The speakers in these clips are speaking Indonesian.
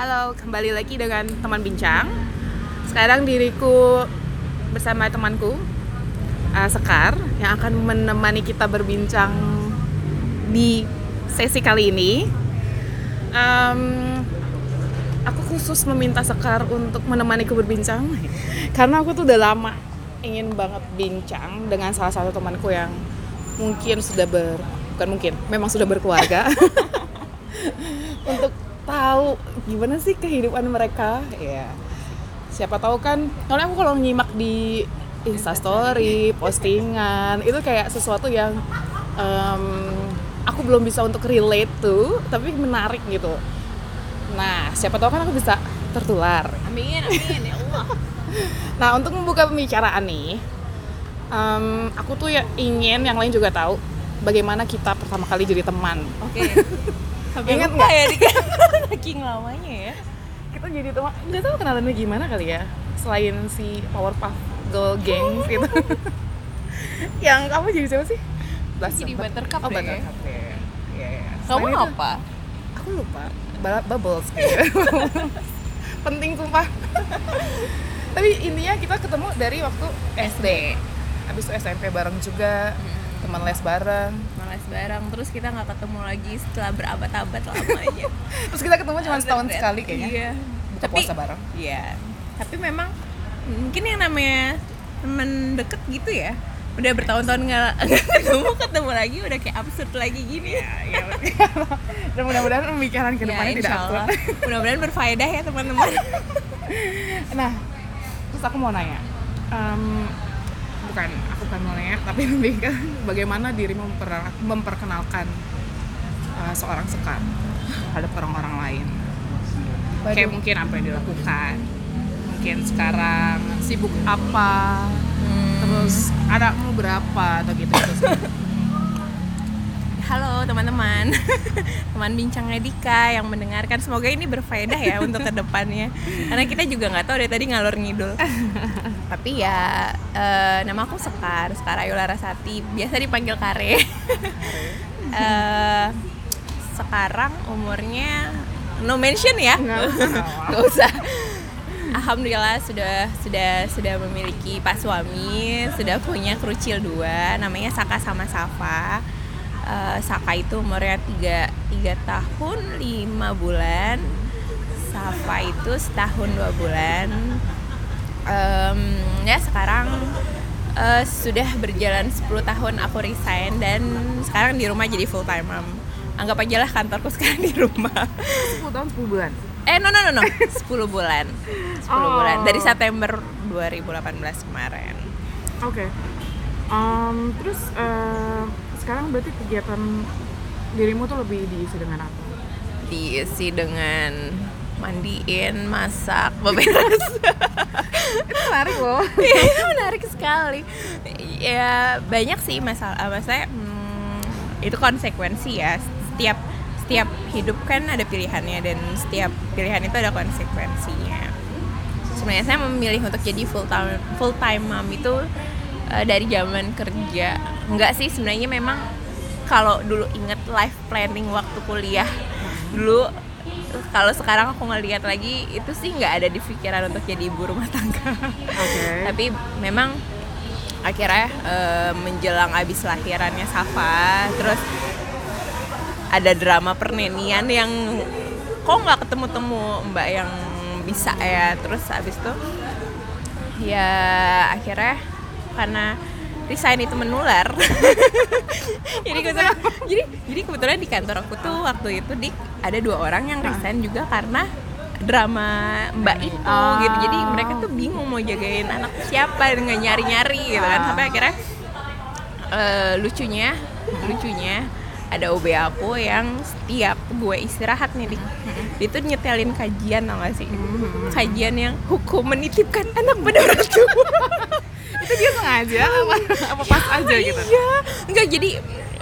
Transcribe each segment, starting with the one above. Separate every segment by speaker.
Speaker 1: Halo, kembali lagi dengan teman bincang. Sekarang diriku bersama temanku uh, Sekar yang akan menemani kita berbincang di sesi kali ini. Um, aku khusus meminta Sekar untuk menemaniku berbincang karena aku tuh udah lama ingin banget bincang dengan salah satu temanku yang mungkin sudah ber bukan mungkin memang sudah berkeluarga untuk tahu gimana sih kehidupan mereka. Ya siapa tahu kan soalnya aku kalau nyimak di instastory postingan itu kayak sesuatu yang um, aku belum bisa untuk relate tuh tapi menarik gitu. Nah siapa tahu kan aku bisa tertular.
Speaker 2: Amin amin ya Allah.
Speaker 1: Nah untuk membuka pembicaraan nih um, aku tuh ya ingin yang lain juga tahu bagaimana kita pertama kali jadi teman.
Speaker 2: Oke. okay.
Speaker 1: Ingat nggak?
Speaker 2: ya di saking lamanya ya.
Speaker 1: Kita jadi teman nggak tahu kenalannya gimana kali ya selain si Powerpuff Girl Gang gitu. Yang kamu jadi siapa sih?
Speaker 2: Blas jadi Buttercup.
Speaker 1: Oh, Buttercup ya ya, ya.
Speaker 2: kamu
Speaker 1: Selain itu,
Speaker 2: apa?
Speaker 1: aku lupa. Ba- bubbles. Penting sumpah. Tapi intinya kita ketemu dari waktu SD habis itu SMP bareng juga teman les bareng.
Speaker 2: Malas bareng terus kita nggak ketemu lagi setelah berabad-abad lamanya
Speaker 1: terus kita ketemu cuma setahun
Speaker 2: Abad-abad.
Speaker 1: sekali kayaknya.
Speaker 2: Iya.
Speaker 1: Buka
Speaker 2: Tapi-
Speaker 1: puasa bareng.
Speaker 2: iya. Tapi memang mungkin yang namanya temen deket gitu ya udah bertahun-tahun nggak ketemu ketemu lagi udah kayak absurd lagi gini.
Speaker 1: Ya, ya. dan mudah-mudahan pembicaraan ke depannya
Speaker 2: ya,
Speaker 1: tidak absurd.
Speaker 2: Mudah-mudahan berfaedah ya teman-teman.
Speaker 1: Nah terus aku mau nanya. Em, bukan aku bukan mau nanya tapi lebih ke bagaimana dirimu memper- memperkenalkan uh, seorang sekar terhadap orang-orang lain. Kayak mungkin apa yang dilakukan mungkin sekarang sibuk apa terus anakmu berapa atau gitu gitu
Speaker 2: Halo teman-teman, teman bincangnya Dika yang mendengarkan. Semoga ini berfaedah ya untuk ke depannya. Karena kita juga nggak tahu dari tadi ngalor ngidul. Tapi ya eh, nama aku Sekar, Sekar Ayu Larasati. Biasa dipanggil Kare. Eh, sekarang umurnya no mention ya,
Speaker 1: Nggak usah.
Speaker 2: nggak usah. Alhamdulillah sudah sudah sudah memiliki pak suami, sudah punya kerucil dua, namanya Saka sama Safa. Eh, Saka itu umurnya tiga, tiga tahun lima bulan, Safa itu setahun dua bulan. Em, ya sekarang eh, sudah berjalan 10 tahun aku resign dan sekarang di rumah jadi full time mom. Anggap aja lah kantorku sekarang di rumah.
Speaker 1: 10 tahun 10 bulan
Speaker 2: Eh no no no no 10 bulan 10
Speaker 1: Oh.
Speaker 2: bulan dari September 2018 kemarin
Speaker 1: Oke. Em, terus eh, sekarang berarti kegiatan dirimu tuh lebih diisi dengan apa?
Speaker 2: diisi dengan mandiin, masak, beberes
Speaker 1: Itu menarik loh.
Speaker 2: Iya, menarik sekali ya banyak sih masalah maksudnya hmm, itu konsekuensi ya setiap setiap hidup kan ada pilihannya dan setiap pilihan itu ada konsekuensinya sebenarnya saya memilih untuk jadi full time full time mom itu eh, dari zaman kerja. Enggak sih sebenarnya memang kalau dulu inget life planning waktu kuliah dulu kalau sekarang aku ngeliat lagi itu sih nggak ada di pikiran untuk jadi ibu rumah tangga.
Speaker 1: Oke.
Speaker 2: tapi memang akhirnya eh, menjelang abis lahirannya Safa terus ada drama pernenian yang kok nggak ketemu temu mbak yang bisa ya. Terus abis itu ya akhirnya karena resign itu menular. Jadi kebetulan jadi jadi kebetulan di kantor aku tuh waktu itu di ada dua orang yang resign juga karena drama mbak itu
Speaker 1: Ah.
Speaker 2: gitu. Jadi mereka tuh bingung mau jagain anak siapa dengan nyari nyari gitu kan. Sampai akhirnya eh, lucunya lucunya ada OB aku yang setiap gue istirahat nih di dia tuh nyetelin kajian tau gak sih? Kajian yang hukum menitipkan anak pada orang tua.
Speaker 1: Itu dia sengaja apa, apa pas aja gitu?
Speaker 2: Iya, enggak jadi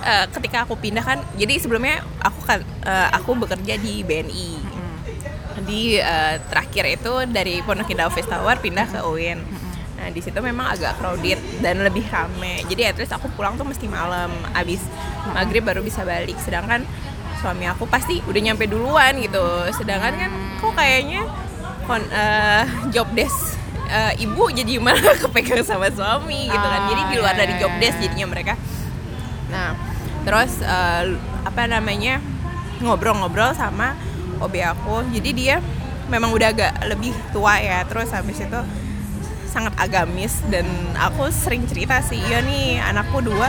Speaker 2: eh, ketika aku pindah kan, jadi sebelumnya aku kan eh, aku bekerja di BNI. Di eh, terakhir itu dari Pondok Indah Office Tower pindah ke UIN. Nah di situ memang agak crowded dan lebih rame. Jadi at least aku pulang tuh mesti malam, abis maghrib baru bisa balik. Sedangkan suami aku pasti udah nyampe duluan gitu sedangkan kan kok kayaknya kon eh, job desk eh, ibu jadi malah kepegang sama suami gitu kan jadi di luar
Speaker 1: Ah,
Speaker 2: dari
Speaker 1: iya,
Speaker 2: job
Speaker 1: iya,
Speaker 2: desk
Speaker 1: iya.
Speaker 2: jadinya mereka nah terus eh, apa namanya ngobrol-ngobrol sama OB aku jadi dia memang udah agak lebih tua ya terus habis itu sangat agamis dan aku sering cerita sih iya nih anakku dua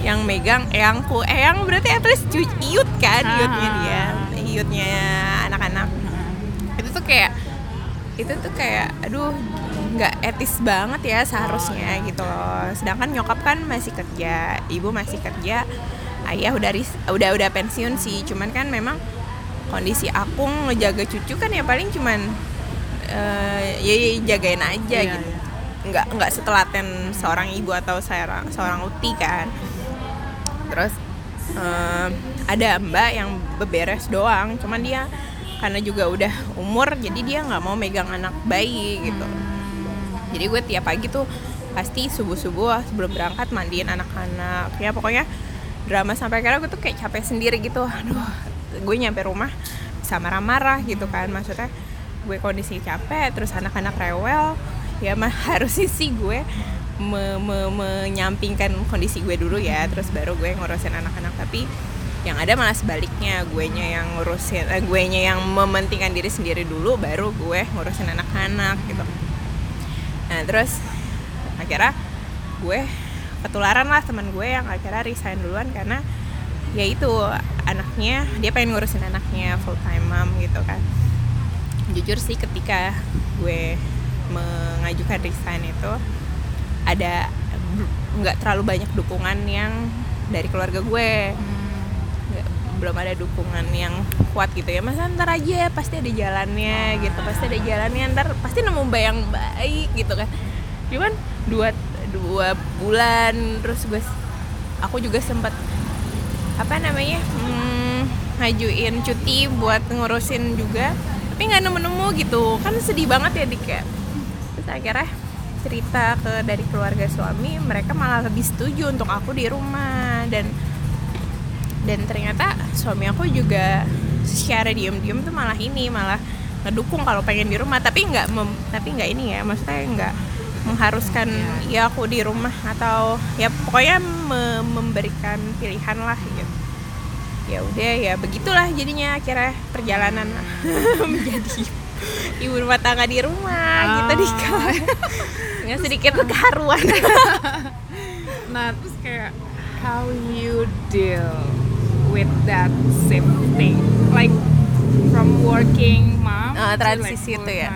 Speaker 2: yang megang eyangku. Eyang berarti at least iut kan
Speaker 1: Ah.
Speaker 2: iutnya dia iutnya anak-anak. Itu tuh kayak itu tuh kayak aduh nggak etis banget ya seharusnya gitu loh. Sedangkan nyokap kan masih kerja ibu masih kerja ayah udah ris- udah udah pensiun sih. Cuman kan memang kondisi aku ngejaga cucu kan ya paling cuman eh, ya, ya jagain aja
Speaker 1: Iya,
Speaker 2: gitu.
Speaker 1: iya.
Speaker 2: nggak nggak setelaten seorang ibu atau seorang seorang uti kan. Terus em, ada mbak yang beberes doang. Cuman dia karena juga udah umur jadi dia nggak mau megang anak bayi gitu. Jadi gue tiap pagi tuh pasti subuh subuh sebelum berangkat mandiin anak-anak. Ya pokoknya drama sampai akhirnya gue tuh kayak capek sendiri gitu. Aduh gue nyampe rumah bisa marah-marah gitu kan. Maksudnya gue kondisi capek terus anak-anak rewel ya mah harusnya sih gue me- me- menyampingkan kondisi gue dulu ya terus baru gue ngurusin anak-anak. Tapi yang ada malah sebaliknya gue nya yang ngurusin eh, gue nya yang mementingkan diri sendiri dulu baru gue ngurusin anak-anak gitu. Nah terus akhirnya gue ketularan lah teman gue yang akhirnya resign duluan karena ya itu anaknya dia pengen ngurusin anaknya full time mom gitu kan jujur sih ketika gue mengajukan resign itu ada nggak terlalu banyak dukungan yang dari keluarga gue. Nggak- belum ada dukungan yang kuat gitu ya. Masa ntar aja pasti ada jalannya gitu pasti ada jalannya. Ntar pasti nemu mbak yang baik gitu kan. Cuman dua dua bulan terus gue aku juga sempat apa namanya hmm, ngajuin cuti buat ngurusin juga tapi nggak nemu-nemu gitu. Kan sedih banget ya dik ya terus akhirnya cerita ke dari keluarga suami mereka malah lebih setuju untuk aku di rumah. Dan dan ternyata suami aku juga secara diem-diem tuh malah ini malah ngedukung kalau pengen di rumah. Tapi nggak tapi nggak ini ya maksudnya nggak mengharuskan ya aku di rumah atau ya pokoknya me- memberikan pilihan lah gitu ya udah ya begitulah jadinya akhirnya perjalanan menjadi ibu rumah tangga di rumah gitu
Speaker 1: Ah.
Speaker 2: di dengan sedikit keharuan
Speaker 1: Nah, terus kayak how you deal with that shifting, like from working mom
Speaker 2: Ah,
Speaker 1: to,
Speaker 2: transisi
Speaker 1: like,
Speaker 2: itu ya.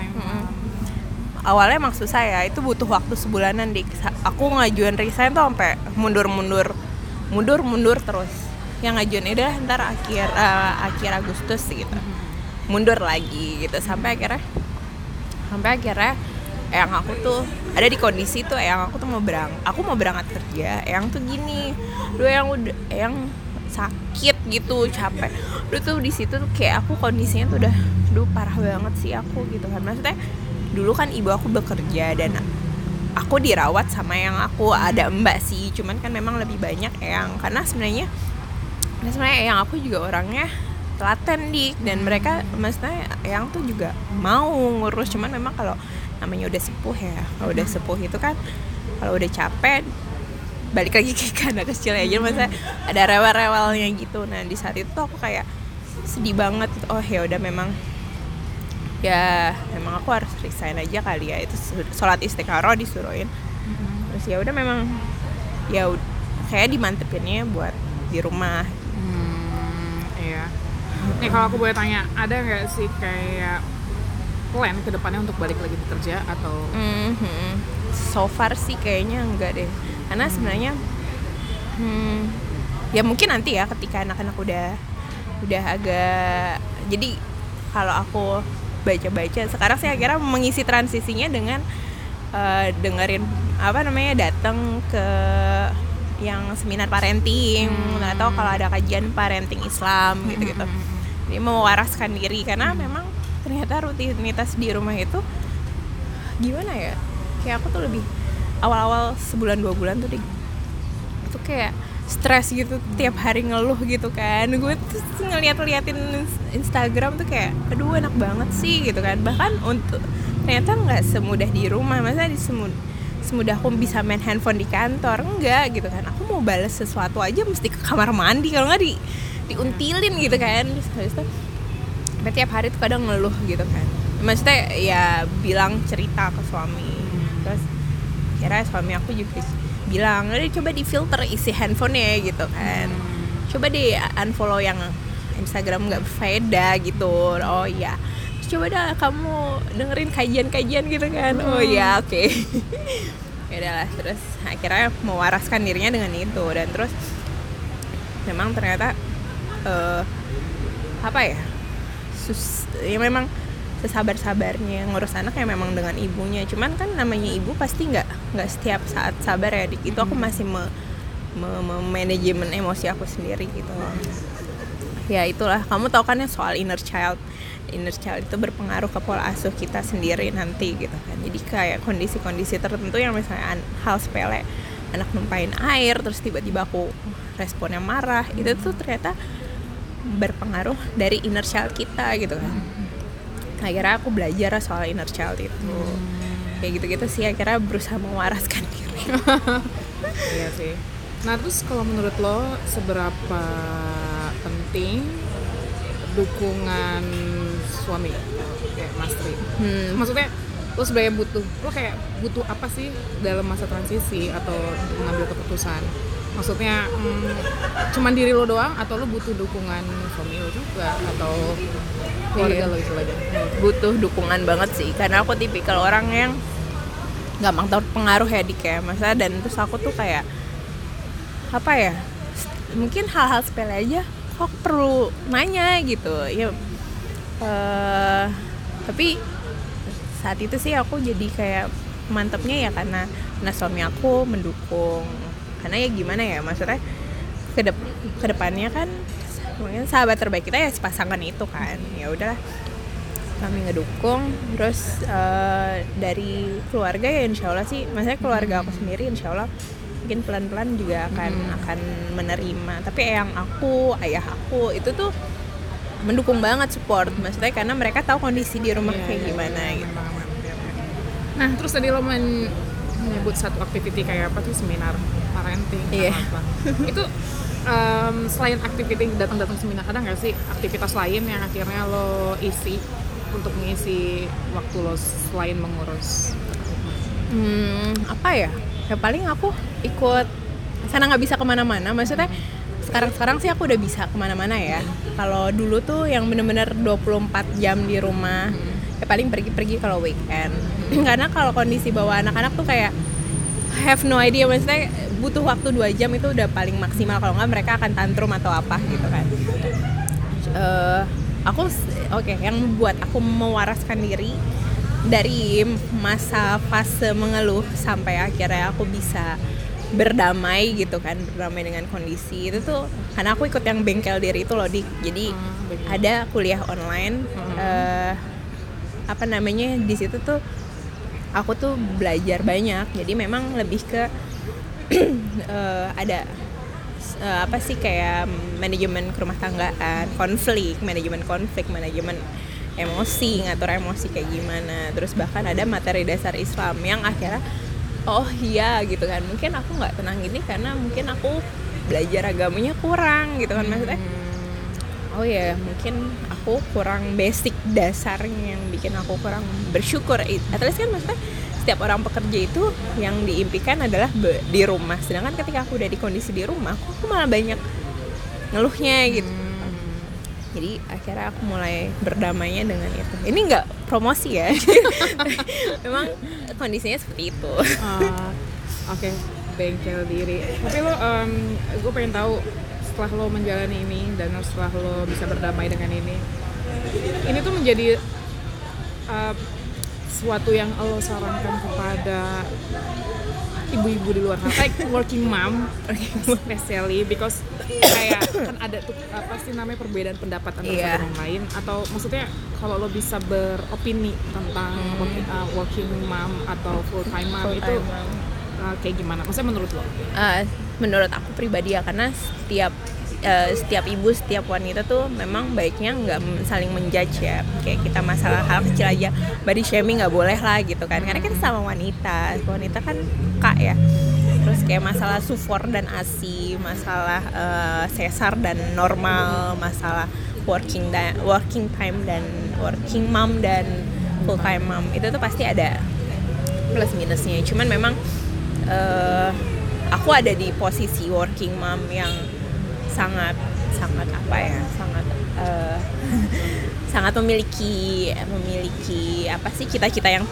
Speaker 2: awalnya emang susah ya itu butuh waktu sebulanan dik. Aku ngajuin resign tuh sampai mundur-mundur mundur-mundur terus yang ngajuin udah ntar akhir eh, akhir Agustus gitu. Mundur lagi gitu. Sampai akhirnya sampai akhirnya yang aku tuh ada di kondisi tuh yang aku tuh mau berang aku mau berangkat kerja yang tuh gini lu yang udah yang sakit gitu capek. Lu tuh di situ tuh kayak aku kondisinya tuh udah duh parah banget sih aku gitu kan. Maksudnya dulu kan ibu aku bekerja dan aku dirawat sama yang aku ada mbak sih. Cuman kan memang lebih banyak yang karena sebenarnya karena sebenarnya yang aku juga orangnya telaten dik dan mereka maksudnya yang tuh juga mau ngurus. Cuman memang kalau namanya udah sepuh ya kalau udah sepuh itu kan kalau udah capek balik lagi ke anak kecil aja. Maksudnya ada rewel-rewelnya gitu. Nah di saat itu aku kayak sedih banget. Oh ya udah memang ya memang aku harus resign aja kali ya. Itu sholat istiqoroh disuruhin. Terus ya udah memang ya kayak dimantepinnya buat di rumah
Speaker 1: Hmm, iya. Nih kalau aku boleh tanya, ada nggak sih kayak plan ke depannya untuk balik lagi bekerja atau
Speaker 2: Mhm. So far sih kayaknya enggak deh. Karena sebenarnya hmm, ya mungkin nanti ya ketika anak-anak udah udah agak jadi kalau aku baca-baca sekarang sih akhirnya mengisi transisinya dengan eh, dengerin apa namanya datang ke yang seminar parenting. Atau kalau ada kajian parenting Islam gitu-gitu. Jadi mewaraskan diri karena memang ternyata rutinitas di rumah itu gimana ya? Kayak aku tuh lebih awal-awal sebulan dua bulan tuh deh itu kayak stres gitu tiap hari ngeluh gitu kan. Gue tuh ngeliat-liatin Instagram tuh kayak aduh enak banget sih gitu kan. Bahkan untuk ternyata nggak semudah di rumah masa di semud semudah aku bisa main handphone di kantor. Enggak gitu kan. Aku mau balas sesuatu aja mesti ke kamar mandi. Kalau nggak di diuntilin gitu kan. Terus habis sampai tiap hari tuh kadang ngeluh gitu kan. Maksudnya ya bilang cerita ke suami. Terus kira suami aku juga bilang "Udah, coba di filter isi handphonenya gitu kan. Coba di unfollow yang Instagram nggak berfaedah gitu. Oh iya coba dah kamu dengerin kajian-kajian gitu kan. Oh iya oke. Ya udahlah terus akhirnya mewaraskan dirinya dengan itu dan terus memang ternyata eh, apa ya sus ya memang sesabar sabarnya ngurus anak ya memang dengan ibunya. Cuman kan namanya ibu pasti nggak nggak setiap saat sabar ya. Dik itu aku masih me, me- me- manajemen emosi aku sendiri gitu. Ya itulah kamu tahu kan ya soal inner child inner child itu berpengaruh ke pola asuh kita sendiri nanti gitu kan. Jadi kayak kondisi-kondisi tertentu yang misalnya an- hal sepele anak numpain air terus tiba-tiba aku responnya marah itu tuh ternyata berpengaruh dari inner child kita gitu kan. Akhirnya aku belajar soal inner child itu. Kayak gitu-gitu sih akhirnya berusaha mewaraskan diri.
Speaker 1: Iya sih. Nah terus kalau menurut lo seberapa penting dukungan suami kayak Mas Tri?
Speaker 2: Hmm.
Speaker 1: Maksudnya lo sebenarnya butuh lo kayak butuh apa sih dalam masa transisi atau mengambil keputusan? Maksudnya hmm, cuman diri lo doang atau lo butuh dukungan suami lo juga atau keluarga
Speaker 2: Iya.
Speaker 1: lo istilahnya?
Speaker 2: butuh dukungan banget sih karena aku tipikal orang yang gampang terpengaruh ya dik ya masa dan terus aku tuh kayak apa ya mungkin hal-hal sepele aja kok perlu nanya gitu ya eh, tapi saat itu sih aku jadi kayak mantepnya ya karena karena suami aku mendukung. Karena ya gimana ya maksudnya kedep ke depannya kan mungkin sahabat terbaik kita ya si pasangan itu kan. Ya udahlah kami ngedukung. Terus eh, dari keluarga ya insya Allah sih maksudnya keluarga aku sendiri insya Allah mungkin pelan-pelan juga akan akan menerima. Tapi yang aku ayah aku itu tuh mendukung banget support maksudnya karena mereka tahu kondisi di rumah
Speaker 1: Iya,
Speaker 2: kayak
Speaker 1: iya,
Speaker 2: gimana
Speaker 1: iya,
Speaker 2: gitu.
Speaker 1: Nah, terus tadi lo men- menyebut satu activity kayak apa tuh seminar parenting
Speaker 2: Iya.
Speaker 1: apa Itu em, selain activity datang-datang seminar ada nggak sih aktivitas lain yang akhirnya lo isi untuk mengisi waktu lo selain mengurus?
Speaker 2: Hmm, apa ya? Ya paling aku ikut karena nggak bisa ke mana-mana. Maksudnya sekarang-sekarang sih aku udah bisa ke mana-mana ya. Kalau dulu tuh yang bener-bener 24 jam di rumah, ya paling pergi-pergi kalau weekend. karena kalau kondisi bawa anak-anak tuh kayak have no idea. Maksudnya butuh waktu dua jam itu udah paling maksimal. Kalau nggak mereka akan tantrum atau apa gitu kan. Eh, aku oke yang membuat aku mewaraskan diri dari masa fase mengeluh sampai akhirnya aku bisa berdamai gitu kan berdamai dengan kondisi itu tuh karena aku ikut yang bengkel diri itu loh dik jadi
Speaker 1: Hmm,
Speaker 2: ada kuliah online
Speaker 1: Hmm.
Speaker 2: eh, apa namanya di situ tuh aku tuh belajar banyak jadi memang lebih ke eh, ada eh, apa sih kayak manajemen kerumah tanggaan, konflik, manajemen konflik, manajemen emosi, ngatur emosi kayak gimana. Terus bahkan ada materi dasar Islam yang akhirnya oh iya gitu kan. Mungkin aku nggak tenang gini karena mungkin aku belajar agamanya kurang gitu kan maksudnya. Oh ya, mungkin aku kurang basic dasarnya yang bikin aku kurang bersyukur. At least kan maksudnya setiap orang pekerja itu yang diimpikan adalah di rumah. Sedangkan ketika aku udah di kondisi di rumah, aku, aku malah banyak ngeluhnya gitu. Jadi akhirnya aku mulai berdamainya dengan itu. Ini nggak promosi ya. Memang kondisinya seperti itu.
Speaker 1: Ah, Oke, bengkel diri. Tapi lo, gue pengen tahu setelah lo menjalani ini dan setelah lo bisa berdamai dengan ini, ini tuh menjadi uh, sesuatu yang lo sarankan kepada ibu-ibu di luar sana, like working mom, especially because kayak kan ada tuh apa sih namanya perbedaan pendapat antara
Speaker 2: Iya.
Speaker 1: satu lain atau maksudnya kalau lo bisa beropini tentang working, uh, working mom atau full time mom itu
Speaker 2: Full-time mom.
Speaker 1: uh, kayak gimana? Maksudnya menurut lo?
Speaker 2: Uh, menurut aku pribadi ya karena setiap eh, setiap ibu setiap wanita tuh memang baiknya nggak saling menjudge ya. Kayak kita masalah hal kecil aja body shaming nggak boleh lah gitu kan. Karena kita sama wanita wanita kan kak ya. Terus kayak masalah sufor dan asi masalah eh, sesar dan normal masalah working da- working time dan working mom dan full time mom. Itu tuh pasti ada plus minusnya. Cuman memang eh, aku ada di posisi working mom yang sangat sangat apa ya sangat eh, sangat memiliki memiliki apa sih cita-cita yang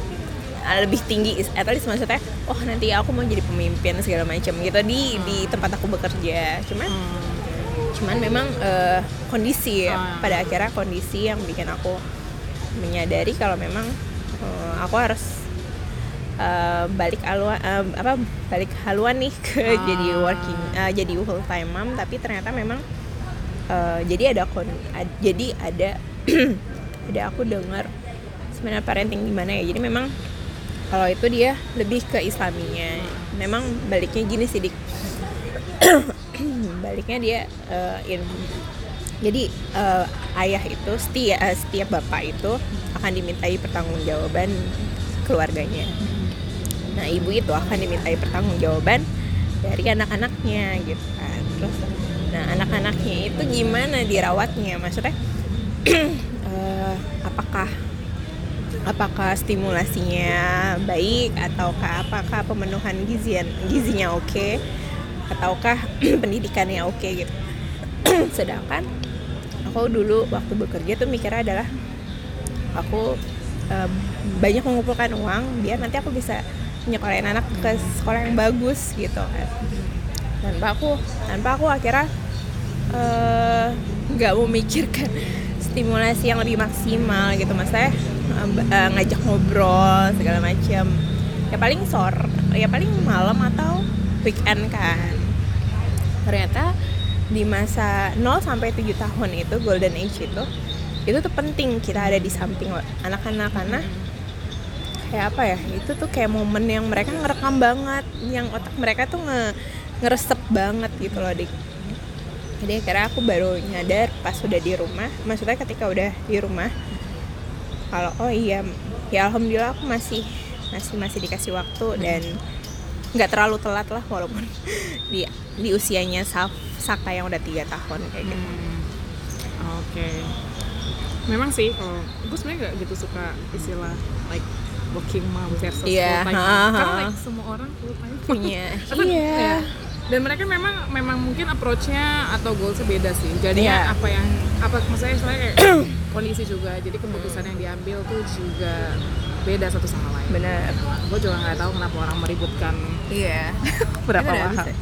Speaker 2: eh, lebih tinggi at least maksudnya oh nanti aku mau jadi pemimpin segala macam gitu di di tempat aku bekerja. Cuman cuman memang eh, kondisi ya
Speaker 1: Ah.
Speaker 2: pada akhirnya kondisi yang bikin aku menyadari kalau memang eh, aku harus eh, balik haluan eh, apa balik haluan nih ke
Speaker 1: Ah.
Speaker 2: jadi working eh, jadi full time mom. Tapi ternyata memang eh, jadi ada kon ad- jadi ada ada aku dengar sebenarnya parenting gimana ya. Jadi memang kalau itu dia lebih ke islaminya. Memang baliknya gini sih dik. Baliknya dia eh, in- jadi eh, ayah itu setiap setiap bapak itu akan dimintai pertanggungjawaban keluarganya nah ibu itu akan dimintai pertanggungjawaban dari anak-anaknya gitu kan. Terus nah anak-anaknya itu gimana dirawatnya? Maksudnya eh, apakah apakah stimulasinya baik ataukah apakah pemenuhan gizian gizinya oke ataukah pendidikannya oke gitu. Sedangkan aku dulu waktu bekerja tuh mikirnya adalah aku eh, banyak mengumpulkan uang biar nanti aku bisa nyekolahin anak ke sekolah yang bagus gitu. Kan tanpa aku tanpa aku akhirnya eh, nggak memikirkan stimulasi yang lebih maksimal gitu. Mas saya eh, ngajak ngobrol segala macam ya paling sore ya paling malam atau weekend kan. Ternyata di masa 0 sampai 7 tahun itu golden age itu itu tuh penting kita ada di samping anak-anak karena kayak apa ya itu tuh kayak momen yang mereka ngerekam banget yang otak mereka tuh nge ngeresep banget gitu loh dik. Jadi akhirnya aku baru nyadar pas udah di rumah maksudnya ketika udah di rumah kalau oh iya ya alhamdulillah aku masih masih masih dikasih waktu dan nggak terlalu telat lah walaupun di di usianya Saf, Saka yang udah tiga tahun kayak gitu.
Speaker 1: Hmm, Oke. Memang sih kalau gue sebenarnya gak gitu suka istilah like working mom versus
Speaker 2: Iya,
Speaker 1: full time.
Speaker 2: ha.
Speaker 1: Karena like semua orang full time.
Speaker 2: punya
Speaker 1: Atau-
Speaker 2: iya
Speaker 1: ya. Dan mereka memang memang mungkin approach-nya atau goals-nya beda sih. Jadinya
Speaker 2: Iya.
Speaker 1: apa yang apa maksudnya kayak kondisi juga. Jadi keputusan yang diambil tuh juga beda satu sama lain.
Speaker 2: benar
Speaker 1: Gue juga nggak tahu kenapa orang meributkan
Speaker 2: iya
Speaker 1: berapa
Speaker 2: Bener,
Speaker 1: mahal.
Speaker 2: bisa.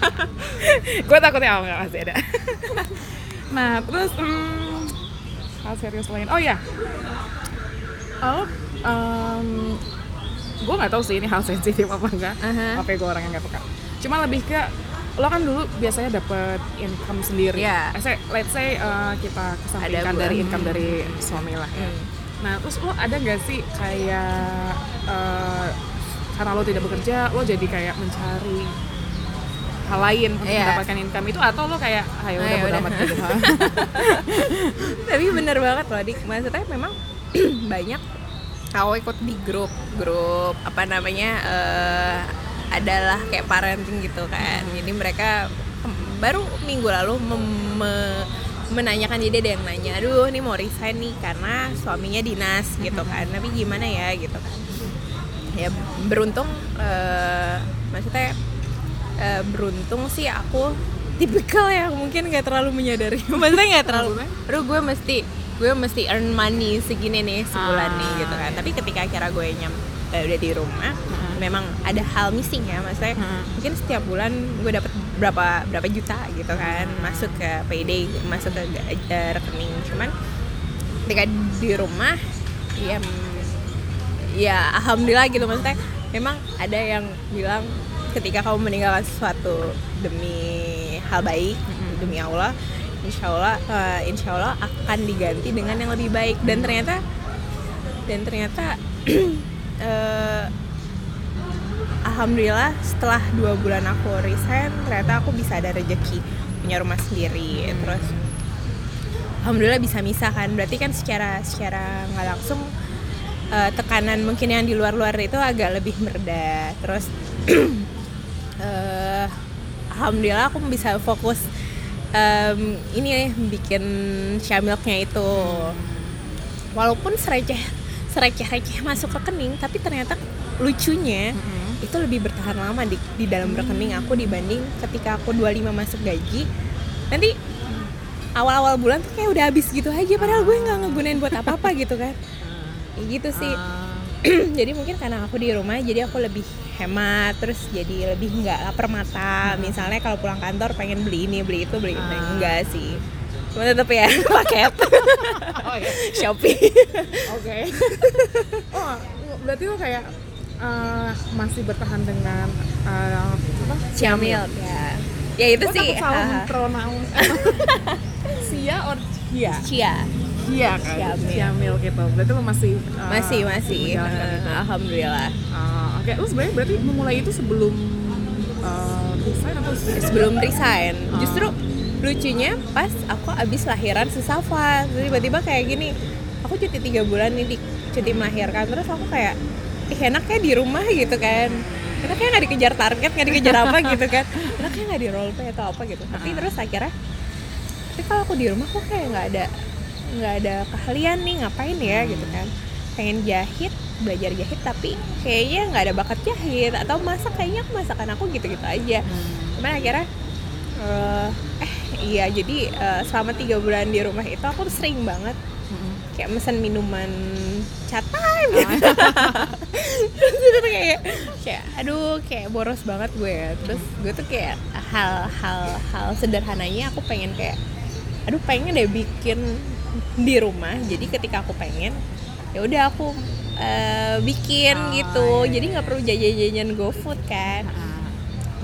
Speaker 1: gue takutnya oh nggak masih ada. nah terus hmm, hal serius lain. Oh ya, oh, gue nggak tahu sih ini hal sensitif apa enggak.
Speaker 2: Aha.
Speaker 1: Apa gue orang yang nggak peka. Cuma lebih ke lo kan dulu biasanya dapat income sendiri.
Speaker 2: Iya.
Speaker 1: Let's say, let's say uh, kita kesampingkan
Speaker 2: Ada
Speaker 1: dari income dari suami lah. ya.
Speaker 2: Hmm.
Speaker 1: Nah, terus lo ada gak sih kayak eh, karena lo tidak bekerja, lo jadi kayak mencari hal lain untuk
Speaker 2: Iya.
Speaker 1: mendapatkan income itu atau lo kayak ayo udah
Speaker 2: Ayo,
Speaker 1: bodo
Speaker 2: udah."
Speaker 1: amat gitu.
Speaker 2: tapi bener banget loh dik maksudnya memang banyak aku ikut di grup grup apa namanya eh, adalah kayak parenting gitu kan. Jadi mereka baru minggu lalu mem- me- menanyakan jadi ada yang nanya aduh ini mau resign nih karena suaminya dinas gitu kan. Tapi gimana ya? gitu kan. Ya beruntung eh, maksudnya eh, beruntung sih aku tipikal yang mungkin nggak terlalu menyadari. Maksudnya nggak terlalu aduh gue mesti gue mesti earn money segini nih sebulan
Speaker 1: Ah,
Speaker 2: nih gitu kan
Speaker 1: iya.
Speaker 2: tapi ketika akhirnya gue nyam eh, udah di rumah
Speaker 1: Heeh.
Speaker 2: memang ada hal missing ya maksudnya
Speaker 1: Heeh.
Speaker 2: mungkin setiap bulan gue dapat berapa berapa juta gitu kan
Speaker 1: Hmm.
Speaker 2: masuk ke payday masuk ke eh, rekening cuman ketika di rumah ya mm, ya alhamdulillah gitu maksudnya memang ada yang bilang ketika kamu meninggalkan sesuatu demi hal baik
Speaker 1: Mm-mm.
Speaker 2: demi Allah insya Allah eh, insya Allah akan diganti dengan yang lebih baik. Dan ternyata dan ternyata eh, alhamdulillah setelah dua bulan aku resign ternyata aku bisa ada rezeki punya rumah sendiri. Terus alhamdulillah bisa misah kan. Berarti kan secara secara nggak langsung eh, tekanan mungkin yang di luar-luar itu agak lebih mereda. Terus eh, alhamdulillah aku bisa fokus em, ini bikin syamilknya itu. Walaupun sereceh sereceh receh masuk rekening tapi ternyata lucunya itu lebih bertahan lama di, di dalam rekening aku dibanding ketika aku 25 masuk gaji. Nanti awal-awal bulan tuh kayak udah habis gitu aja padahal gue nggak ngegunain buat apa-apa gitu kan. Kayak gitu sih.
Speaker 1: Ah,
Speaker 2: jadi mungkin karena aku di rumah jadi aku lebih hemat terus jadi lebih nggak lapar mata misalnya kalau pulang kantor pengen beli ini beli itu beli itu
Speaker 1: Ah.
Speaker 2: enggak sih cuma tetap ya paket
Speaker 1: oh iya
Speaker 2: shopee
Speaker 1: Oke. oh, berarti lo kayak eh, masih bertahan dengan eh, apa?
Speaker 2: Syamil ya ya itu
Speaker 1: Gua
Speaker 2: sih
Speaker 1: salah
Speaker 2: haha.
Speaker 1: pronoun. Sia or Cia?
Speaker 2: Cia
Speaker 1: Cia kan.
Speaker 2: Syamil.
Speaker 1: Syamil gitu. Berarti lo masih eh,
Speaker 2: masih masih
Speaker 1: itu.
Speaker 2: alhamdulillah
Speaker 1: Ah, Oke, lo sebenarnya berarti memulai itu sebelum eh, resign atau
Speaker 2: sebelum resign
Speaker 1: Ah.
Speaker 2: justru lucunya pas aku abis lahiran si Safa tiba-tiba kayak gini aku cuti tiga bulan nih di cuti melahirkan terus aku kayak ih enaknya di rumah gitu kan enaknya nggak dikejar target nggak dikejar apa gitu kan enaknya nggak di role play atau apa gitu tapi
Speaker 1: Ah.
Speaker 2: terus akhirnya tapi kalau aku di rumah kok kayak nggak ada nggak ada keahlian nih ngapain ya
Speaker 1: Hmm.
Speaker 2: gitu kan. Pengen jahit belajar jahit tapi kayaknya nggak ada bakat jahit atau masak kayaknya aku masakan aku gitu-gitu aja. Cuman akhirnya eh, eh iya jadi eh, selama tiga bulan di rumah itu aku sering banget kayak mesen minuman chat time gitu. terus kayak kayak aduh kayak boros banget gue. Ya terus gue tuh kayak hal-hal hal sederhananya aku pengen kayak aduh pengen deh bikin di rumah. Jadi ketika aku pengen ya udah aku eh, bikin
Speaker 1: Oh,
Speaker 2: gitu.
Speaker 1: iya,
Speaker 2: jadi nggak perlu jajan-jajan GoFood kan.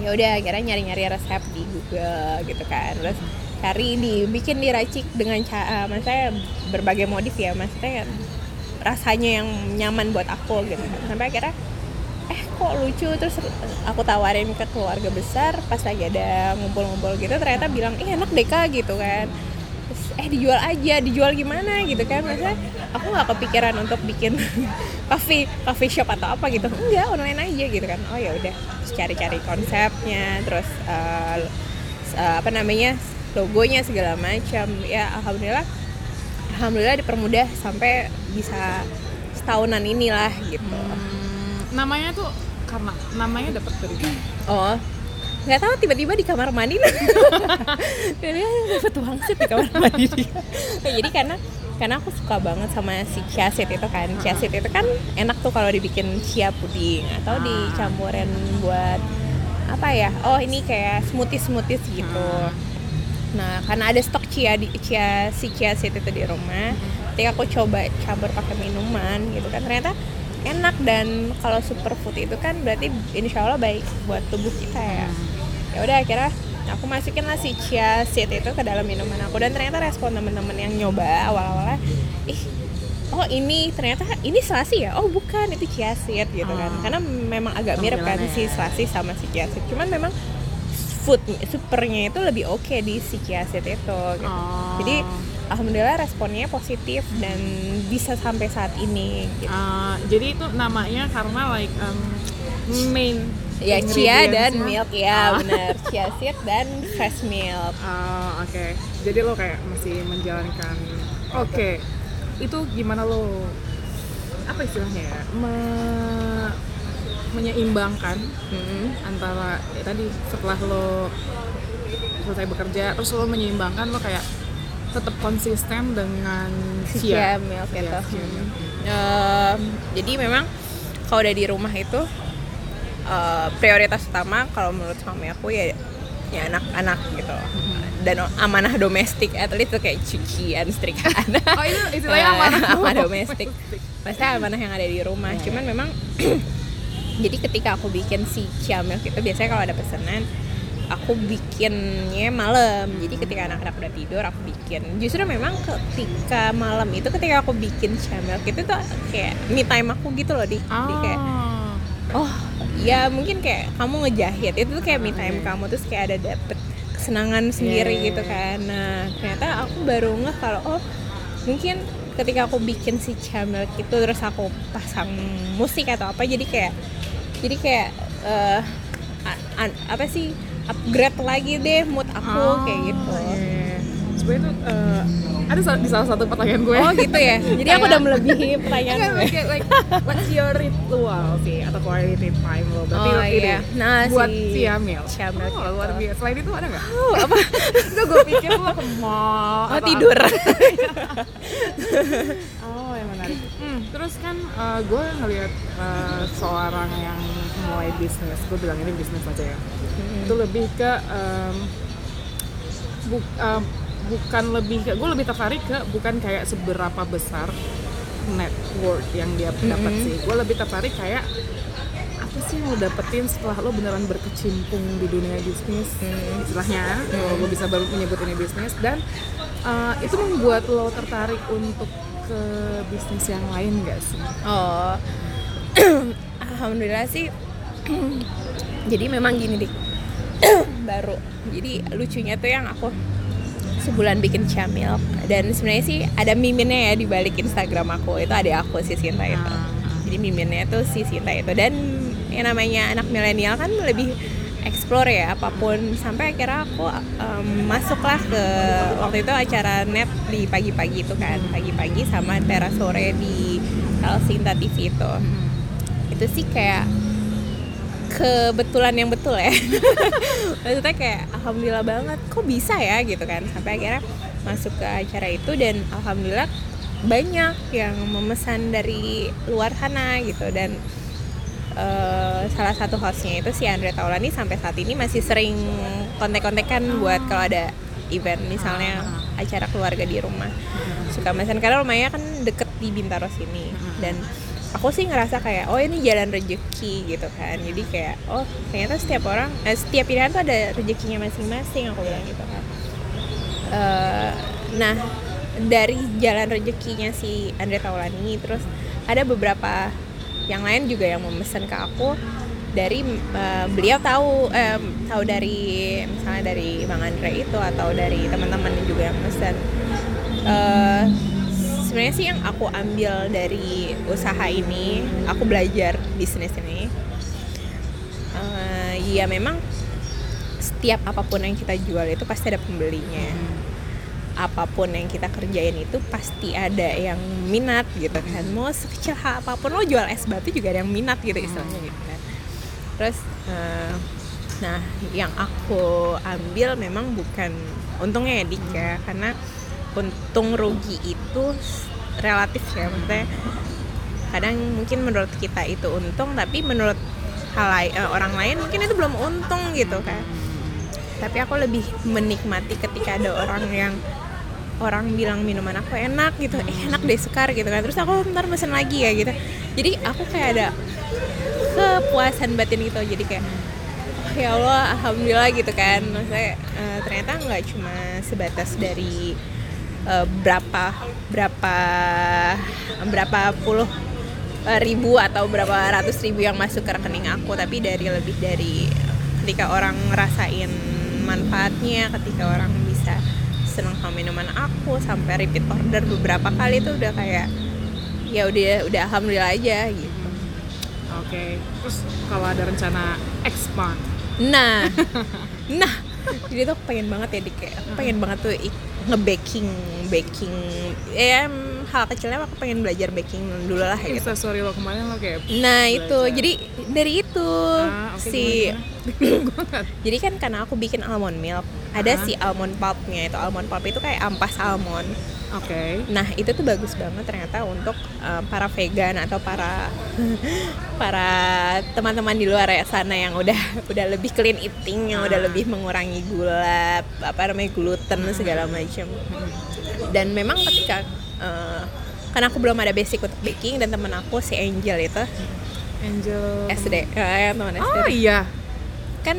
Speaker 2: Ya udah akhirnya nyari-nyari resep di Google gitu kan. Terus cari di bikin diracik dengan cara maksudnya berbagai modif ya. Maksudnya rasanya yang nyaman buat aku gitu. Sampai akhirnya eh kok lucu? Terus aku tawarin ke keluarga besar pas lagi ada ngumpul-ngumpul gitu. Ternyata bilang ih enak deh kak gitu kan eh dijual aja dijual gimana gitu kan. Maksudnya aku nggak kepikiran untuk bikin coffee coffee shop atau apa gitu. Enggak online aja gitu kan. Oh ya udah cari-cari konsepnya terus s- eh, apa namanya logonya segala macam. Ya alhamdulillah alhamdulillah dipermudah sampai bisa setahunan inilah gitu.
Speaker 1: Hmm, namanya tuh karena namanya dapat dari
Speaker 2: oh nggak tahu tiba-tiba di kamar mandi. Dia dapat wangsit di kamar mandi. Dia Nah, jadi karena karena aku suka banget sama si chia seed itu kan. Chia seed itu kan enak tuh kalau dibikin chia puding atau dicampurin buat apa ya? Oh ini kayak smoothies smoothies gitu nah karena ada stok chia di chia si chia seed itu di rumah ketika aku coba campur pakai minuman gitu kan ternyata enak dan kalau superfood itu kan berarti insya Allah baik buat tubuh kita ya ya udah akhirnya aku masukin lah si chia seed itu ke dalam minuman aku dan ternyata respon temen-temen yang nyoba awal-awalnya ih oh ini ternyata ini selasi ya oh bukan itu chia seed gitu kan
Speaker 1: Oh.
Speaker 2: karena memang agak mirip kan si
Speaker 1: ya.
Speaker 2: selasi sama si chia seed cuman memang food supernya itu lebih oke di si chia seed itu gitu.
Speaker 1: Oh.
Speaker 2: jadi alhamdulillah responnya positif dan bisa sampai saat ini gitu.
Speaker 1: Ah, jadi itu namanya karena like um, main
Speaker 2: ya chia dan milk ya
Speaker 1: Ah.
Speaker 2: bener chia seed dan fresh milk
Speaker 1: Ah, oke. Jadi lo kayak masih menjalankan. Oke. Itu gimana lo? Apa istilahnya ya? Me- menyeimbangkan
Speaker 2: Mm.
Speaker 1: antara ya tadi setelah lo selesai bekerja terus lo menyeimbangkan lo kayak tetap konsisten dengan
Speaker 2: chia
Speaker 1: chia.
Speaker 2: milk itu
Speaker 1: chia milk.
Speaker 2: Em, jadi memang kalau udah di rumah itu eh, prioritas utama kalau menurut suami aku ya ya anak-anak gitu. Dan amanah domestik at least tuh kayak cucian setrikaan.
Speaker 1: Oh itu istilahnya
Speaker 2: Eh,
Speaker 1: amanah
Speaker 2: amanah domestik. maksudnya amanah yang ada di rumah.
Speaker 1: Iya,
Speaker 2: cuman memang jadi ketika aku bikin si chia milk itu biasanya kalau ada pesanan aku bikinnya malam. Jadi ketika anak-anak udah tidur aku bikin. Justru memang ketika malam itu ketika aku bikin chia milk itu tuh kayak me time aku gitu loh di, di kayak
Speaker 1: Ah.
Speaker 2: oh ya mungkin kayak kamu ngejahit itu tuh kayak me time kamu terus kayak ada dapet kesenangan sendiri
Speaker 1: Iya.
Speaker 2: gitu kan. Nah ternyata aku baru ngeh kalau oh mungkin ketika aku bikin si channel itu terus aku pasang musik atau apa jadi kayak jadi kayak a- apa sih upgrade lagi deh mood aku kayak gitu
Speaker 1: Sebenarnya tuh eh, ada di salah satu pertanyaan gue.
Speaker 2: oh gitu ya? Jadi aku udah melebihi pertanyaan gue.
Speaker 1: kayak like what's your ritual sih? Atau quality time lo? Berarti
Speaker 2: Oh, iya. Nah,
Speaker 1: buat
Speaker 2: si
Speaker 1: si Amil
Speaker 2: Syamil
Speaker 1: oh, luar biasa. Selain itu ada nggak?
Speaker 2: Oh, apa?
Speaker 1: Enggak gue pikir lo ke mall
Speaker 2: oh tidur.
Speaker 1: Oh, yang menarik. Hmm, terus kan gue ngelihat eh, seorang yang mulai bisnis, gue bilang ini bisnis aja ya. Itu lebih ke em, bu- em, bukan lebih ke, gue lebih tertarik ke bukan kayak seberapa besar network yang dia dapat
Speaker 2: Mhm.
Speaker 1: sih. Gue lebih tertarik kayak apa sih yang lo dapetin setelah lo beneran berkecimpung di dunia bisnis
Speaker 2: Hmm.
Speaker 1: istilahnya kalau gue bisa baru menyebut ini bisnis dan uh, itu membuat lo tertarik untuk ke bisnis yang lain gak sih?
Speaker 2: Oh, alhamdulillah sih. Jadi memang gini dik, baru. Jadi lucunya tuh yang aku sebulan bikin camil dan sebenarnya sih ada miminnya ya di balik Instagram aku. Itu ada aku si Sinta itu.
Speaker 1: Ah.
Speaker 2: Jadi miminnya tuh si Sinta itu. Dan yang namanya anak milenial kan lebih explore ya apa pun. Sampai akhirnya aku em, masuklah ke waktu itu acara net di pagi-pagi itu kan. Pagi-pagi sama teras sore di El Sinta TV itu. Itu sih kayak kebetulan yang betul ya. Maksudnya kayak alhamdulillah banget kok bisa ya? Gitu kan. Sampai akhirnya masuk ke acara itu dan alhamdulillah banyak yang memesan dari luar sana gitu. Dan eh, salah satu hostnya itu si Andre Taulani sampai saat ini masih sering kontek-kontekan buat kalau ada event misalnya acara keluarga di rumah. Suka mesan karena rumahnya kan deket di Bintaro sini. Dan aku sih ngerasa kayak oh ini jalan rezeki gitu kan. Jadi kayak oh ternyata setiap orang eh, setiap pilihan tuh ada rezekinya masing-masing aku bilang gitu kan. Eh, nah dari jalan rezekinya si Andre Taulani terus ada beberapa yang lain juga yang memesan ke aku dari eh, beliau tahu eh, tahu dari misalnya dari Bang Andre itu atau dari teman-teman juga yang pesan Eh, sebenarnya sih yang aku ambil dari usaha ini aku belajar bisnis ini eh, ya memang setiap apa pun yang kita jual itu pasti ada pembelinya. Apa pun yang kita kerjain itu pasti ada yang minat gitu kan. Mau sekecil hal apa pun lo jual es batu juga ada yang minat gitu istilahnya gitu kan. Terus eh, nah yang aku ambil memang bukan untungnya ya Dik ya karena untung rugi itu relatif ya maksudnya kadang mungkin menurut kita itu untung tapi menurut hal lai- eh, orang lain mungkin itu belum untung gitu kan. Tapi aku lebih menikmati ketika ada orang yang orang bilang minuman aku enak gitu eh enak deh sekar gitu kan. Terus aku ntar pesen lagi ya gitu. Jadi aku kayak ada kepuasan batin gitu jadi kayak oh ya Allah alhamdulillah gitu kan. Maksudnya eh, ternyata nggak cuma sebatas dari eh, berapa berapa berapa puluh eh, ribu atau berapa ratus ribu yang masuk ke rekening aku. Tapi dari lebih dari ketika orang ngerasain manfaatnya ketika orang bisa seneng sama minuman aku sampai repeat order beberapa kali itu udah kayak ya udah udah alhamdulillah aja gitu.
Speaker 1: Oke, terus kalau ada rencana expand,
Speaker 2: nah nah jadi tuh pengen banget ya di kayak aku pengen banget tuh ik- nge-baking baking ya hal kecilnya aku pengen belajar baking dulu lah gitu.
Speaker 1: Instastory lo kemarin lo kayak
Speaker 2: nah itu.
Speaker 1: belajar.
Speaker 2: jadi dari itu
Speaker 1: Ah, oke,
Speaker 2: si jadi kan karena aku bikin almond milk ada
Speaker 1: Ah.
Speaker 2: si almond pulpnya itu. Almond pulp itu kayak ampas almond
Speaker 1: Oke.
Speaker 2: Nah itu tuh bagus banget ternyata untuk uh, para vegan atau para para teman-teman di luar ya sana yang udah udah lebih clean eating, yang udah
Speaker 1: Ah.
Speaker 2: lebih mengurangi gula, apa namanya gluten segala macam. Dan memang ketika uh, karena aku belum ada basic untuk baking dan temen aku si Angel itu
Speaker 1: Angel.
Speaker 2: SD, eh, teman SD
Speaker 1: Oh iya.
Speaker 2: kan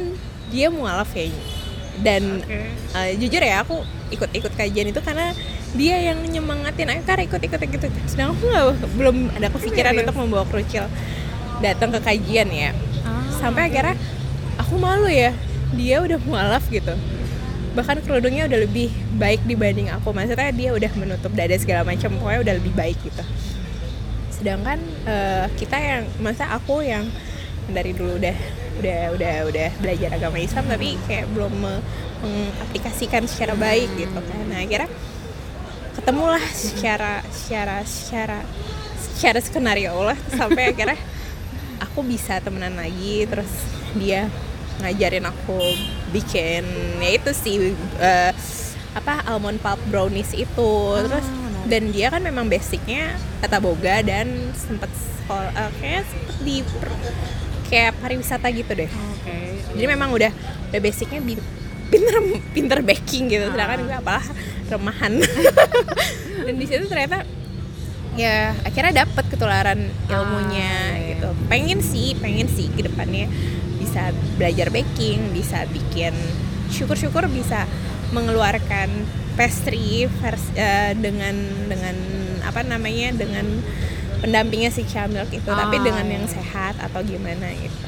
Speaker 2: dia mualaf ya dan
Speaker 1: Oke.
Speaker 2: uh, jujur ya aku ikut-ikut kajian itu karena dia yang nyemangatin. Ayo kar ikut-ikut gitu. Sedang aku nggak belum ada kepikiran
Speaker 1: Serius?
Speaker 2: untuk membawa kerucil datang ke kajian ya.
Speaker 1: Ah.
Speaker 2: sampai akhirnya aku malu ya. Dia udah mualaf gitu. Bahkan kerudungnya udah lebih baik dibanding aku. Maksudnya dia udah menutup dada segala macam. Pokoknya udah lebih baik gitu. Sedangkan eh, kita yang masa aku yang dari dulu udah udah udah udah belajar agama Islam tapi kayak belum me- mengaplikasikan secara baik gitu kan. Nah akhirnya ketemulah secara secara secara secara skenario lah sampai akhirnya aku bisa temenan lagi terus dia ngajarin aku bikin ya itu sih eh, apa almond pulp brownies itu terus
Speaker 1: menarik.
Speaker 2: dan dia kan memang basicnya tata boga dan sempet sekolah eh, kayaknya sempet di kayak pariwisata gitu deh
Speaker 1: oke
Speaker 2: jadi memang udah udah basicnya pinter pinter baking gitu sedangkan gue apalah remahan dan di situ ternyata ya akhirnya dapat ketularan ilmunya
Speaker 1: Ah, iya.
Speaker 2: gitu pengen sih pengen sih ke depannya bisa belajar baking bisa bikin syukur-syukur bisa mengeluarkan pastry vers- eh, dengan dengan apa namanya dengan pendampingnya si Chamilk itu tapi
Speaker 1: Ah,
Speaker 2: dengan yang
Speaker 1: iya.
Speaker 2: sehat atau gimana gitu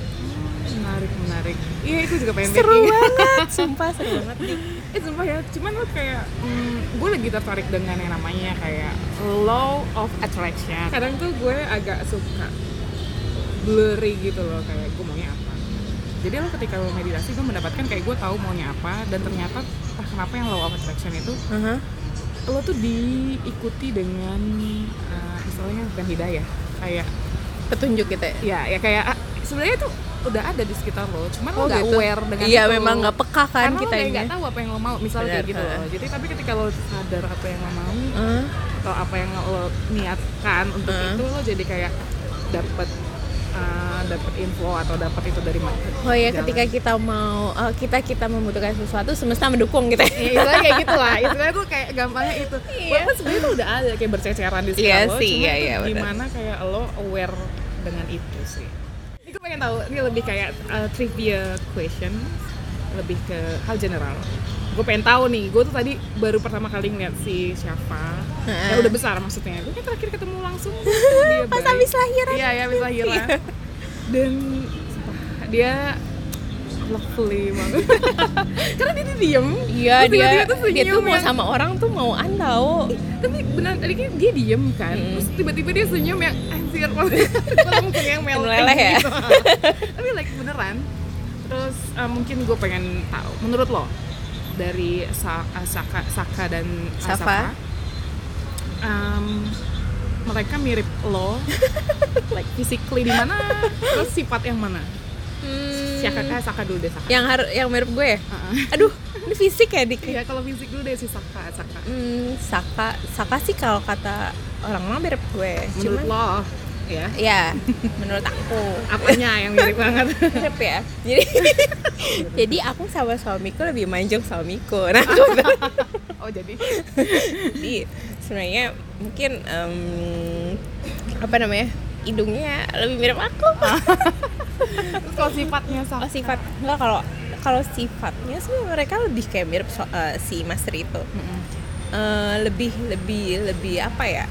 Speaker 1: menarik menarik iya itu juga pengen
Speaker 2: seru banget sumpah seru banget. Nih
Speaker 1: eh sumpah ya cuman lo kayak hmm, gue lagi tertarik dengan yang namanya kayak law of attraction. Kadang tuh gue agak suka blurry gitu loh kayak gue maunya apa. Jadi lo ketika lo meditasi gue mendapatkan kayak gue tahu maunya apa dan ternyata entah kenapa yang law of attraction itu
Speaker 2: Aha.
Speaker 1: lo tuh diikuti dengan uh, misalnya bukan hidayah kayak
Speaker 2: petunjuk gitu ya?
Speaker 1: Ya ya kayak ah, sebenarnya tuh udah ada di sekitar lo cuman lo
Speaker 2: Oh,
Speaker 1: nggak
Speaker 2: gitu.
Speaker 1: aware dengan
Speaker 2: iya
Speaker 1: itu.
Speaker 2: memang nggak peka kan
Speaker 1: karena
Speaker 2: kita
Speaker 1: lo kayak
Speaker 2: ini
Speaker 1: nggak tahu apa yang lo mau misalnya kayak
Speaker 2: Benar,
Speaker 1: gitu loh jadi tapi ketika lo sadar apa yang lo mau
Speaker 2: Hah?
Speaker 1: atau apa yang lo niatkan untuk
Speaker 2: Heeh.
Speaker 1: itu lo jadi kayak dapet uh, dapet info atau dapat itu dari mana
Speaker 2: oh ya
Speaker 1: Jalan.
Speaker 2: ketika kita mau eh, kita kita membutuhkan sesuatu semesta mendukung gitu
Speaker 1: Ya, istilahnya kayak gitu lah tuh kayak gampangnya itu
Speaker 2: Iya.
Speaker 1: walaupun sebenarnya tuh udah ada kayak berceceran di sekitar
Speaker 2: Iya
Speaker 1: lo
Speaker 2: sih,
Speaker 1: cuma
Speaker 2: iya,
Speaker 1: itu
Speaker 2: iya,
Speaker 1: gimana kayak lo aware dengan itu sih pengen tahu ini lebih kayak uh, trivia question lebih ke hal general. Gue pengen tahu nih gue tuh tadi baru pertama kali ngeliat si Syafa. Yang udah besar maksudnya. Gue kan terakhir ketemu langsung. Dia
Speaker 2: pas habis lahiran
Speaker 1: iya ya habis lahiran dan sumpah, dia lovely banget. Karena dia tuh diem.
Speaker 2: Iya dia
Speaker 1: tiba-tiba tuh
Speaker 2: dia tuh mau sama orang tuh mau tahu
Speaker 1: tapi benar tadi kan dia diem kan.
Speaker 2: Hmm.
Speaker 1: terus tiba-tiba dia senyum yang anjir. Mungkin yang
Speaker 2: Meleleh ya?
Speaker 1: gitu. tapi like beneran. Terus uh, mungkin gue pengen tahu menurut lo dari Sa- uh, Saka Saka dan
Speaker 2: Safa.
Speaker 1: um, mereka mirip lo like physically di mana? Terus sifat yang mana?
Speaker 2: Hmm,
Speaker 1: Saka eh, Saka dulu deh Saka.
Speaker 2: Yang har yang mirip gue ya?
Speaker 1: Uh-uh.
Speaker 2: aduh ini fisik ya dik?
Speaker 1: Iya kalau fisik dulu deh si Saka Saka.
Speaker 2: Hmm, Saka Saka sih kalau kata orang-orang mirip gue.
Speaker 1: Menurut
Speaker 2: cuman
Speaker 1: lo ya?
Speaker 2: Ya menurut aku.
Speaker 1: Apanya yang mirip banget.
Speaker 2: Mirip ya. Jadi jadi aku sama suamiku lebih manjung suamiku. Nah
Speaker 1: oh jadi?
Speaker 2: Jadi sebenarnya mungkin em, apa namanya hidungnya lebih mirip aku.
Speaker 1: Terus kalau sifatnya Saka
Speaker 2: oh, sifat. Enggak kalau kalau sifatnya sih mereka lebih kayak mirip so- eh, si Master itu.
Speaker 1: Mm-mm.
Speaker 2: Eh, lebih lebih lebih apa ya?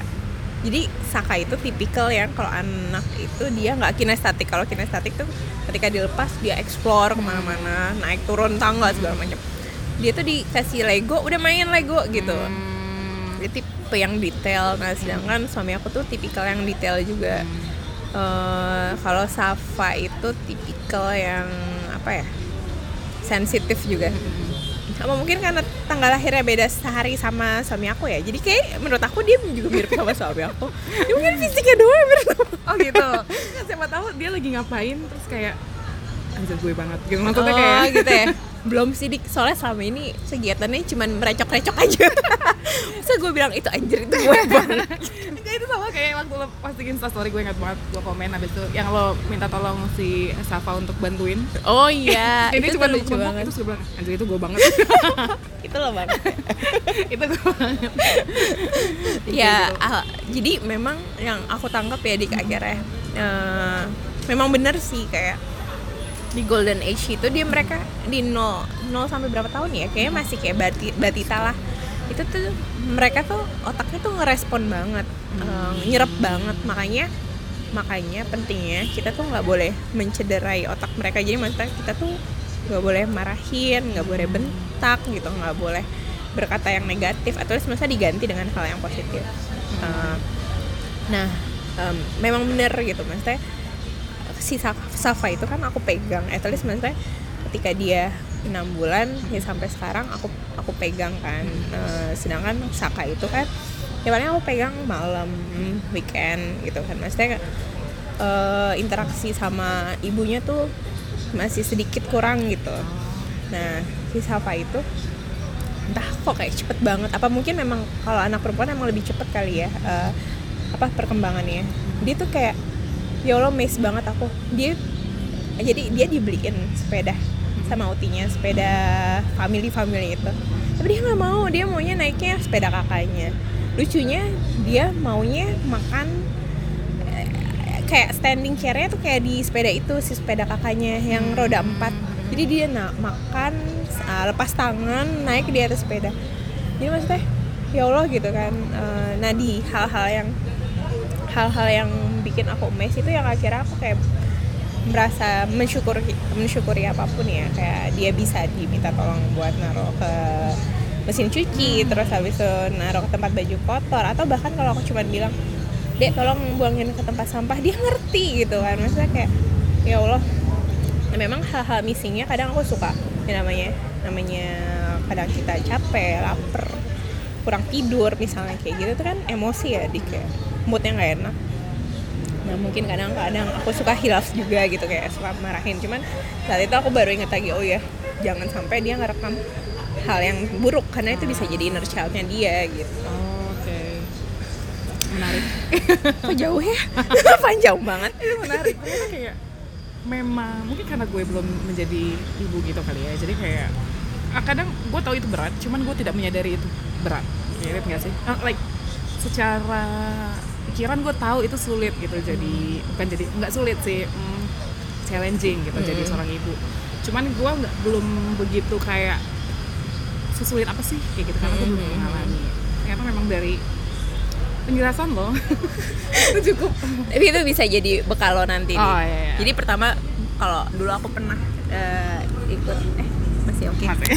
Speaker 2: Jadi Saka itu tipikal yang kalau anak itu dia nggak kinestetik kalau kinestetik tuh ketika dilepas dia explore ke mana-mana naik turun tangga segala macam. Dia tuh dikasih Lego udah main Lego gitu.
Speaker 1: Hmm.
Speaker 2: Dia tipe yang detail. Nah sedangkan suami aku tuh tipikal yang detail juga. Eh, kalau Safa itu tipikal yang apa ya sensitif juga. Apa mungkin karena tanggal lahirnya beda sehari sama suami aku ya. Jadi kayak menurut aku dia juga mirip sama suami aku. Dia mungkin fisiknya doang mirip sama
Speaker 1: Oh gitu. Siapa tahu dia lagi ngapain terus kayak anjir gue banget gitu. Maksudnya
Speaker 2: Oh,
Speaker 1: kayak
Speaker 2: gitu ya belum sih Dik. soalnya selama ini kegiatannya cuman merecok-recok aja Masa gue bilang itu anjir itu gue banget
Speaker 1: itu sama kayak waktu lo posting Insta story gue ingat banget gue komen abis itu yang lo minta tolong si Safa untuk bantuin.
Speaker 2: oh iya
Speaker 1: Ini
Speaker 2: itu
Speaker 1: cuma
Speaker 2: lucu banget
Speaker 1: Itu gue bilang anjir itu gue banget.
Speaker 2: itu loh banget
Speaker 1: itu gue banget.
Speaker 2: ya ah, jadi memang yang aku tangkap ya di akhirnya eh, memang benar sih kayak di golden age itu dia mereka di 0 0 sampai berapa tahun ya kayaknya masih kayak bati, batita lah. Itu tuh mereka tuh otaknya tuh ngerespon banget eh, nyerap banget. Makanya makanya pentingnya kita tuh nggak boleh mencederai otak mereka. Jadi maksudnya kita tuh nggak boleh marahin nggak boleh bentak gitu nggak boleh berkata yang negatif atau semasa diganti dengan hal yang positif. Uh, nah em, memang bener gitu. Maksudnya si Sa- Safa itu kan aku pegang at least maksudnya ketika dia enam bulan ya sampai sekarang aku aku pegang kan. Eh, sedangkan Saka itu kan ya paling aku pegang malam weekend gitu kan. Maksudnya eh, interaksi sama ibunya tuh masih sedikit kurang gitu. Nah si Safa itu entah kok kayak cepet banget. Apa mungkin memang kalau anak perempuan emang lebih cepet kali ya eh, apa perkembangannya? Dia tuh kayak ya Allah mes banget aku. Dia jadi dia dibeliin sepeda sama utinya sepeda family family itu. Tapi dia nggak mau dia maunya naiknya sepeda kakaknya. Lucunya dia maunya makan eh, kayak standing chairnya tuh kayak di sepeda itu si sepeda kakaknya yang roda empat. Jadi dia nak makan uh, lepas tangan naik di atas sepeda. Jadi maksudnya ya Allah gitu kan Eh, nah di hal-hal yang hal-hal yang bikin aku mes itu yang akhirnya aku kayak merasa mensyukuri mensyukuri apa pun ya. Kayak dia bisa diminta tolong buat naruh ke mesin cuci terus habis itu naruh ke tempat baju kotor atau bahkan kalau aku cuma bilang dek tolong buangin ke tempat sampah dia ngerti gitu kan. Maksudnya kayak ya Allah. Nah, memang hal-hal missingnya kadang aku suka. Ya namanya namanya kadang kita capek lapar kurang tidur misalnya kayak gitu tuh kan emosi ya di kayak moodnya nggak enak nah mungkin kadang-kadang aku suka hilaf juga gitu kayak suka marahin. Cuman saat itu aku baru inget lagi oh ya jangan sampai dia ngerekam hal yang buruk karena itu bisa jadi inner childnya dia gitu.
Speaker 1: Oh, oke. Menarik.
Speaker 2: Kok jauh ya? Panjang banget.
Speaker 1: Itu menarik. Ternyata kayak memang mungkin karena gue belum menjadi ibu gitu kali ya jadi kayak ah, kadang gue tahu itu berat cuman gue tidak menyadari itu berat. Ngerti nggak sih? Ah, like secara pikiran gue tahu itu sulit gitu jadi bukan jadi nggak sulit sih mm, challenging gitu jadi
Speaker 2: Hmm.
Speaker 1: seorang ibu cuman gue nggak belum begitu kayak sesulit apa sih kayak gitu karena gue belum
Speaker 2: Hmm.
Speaker 1: mengalami ternyata memang dari penjelasan loh itu cukup
Speaker 2: tapi itu bisa jadi bekal lo nanti nih.
Speaker 1: Oh, iya, iya.
Speaker 2: jadi pertama kalau dulu aku pernah eh, ikut eh masih oke
Speaker 1: Masih.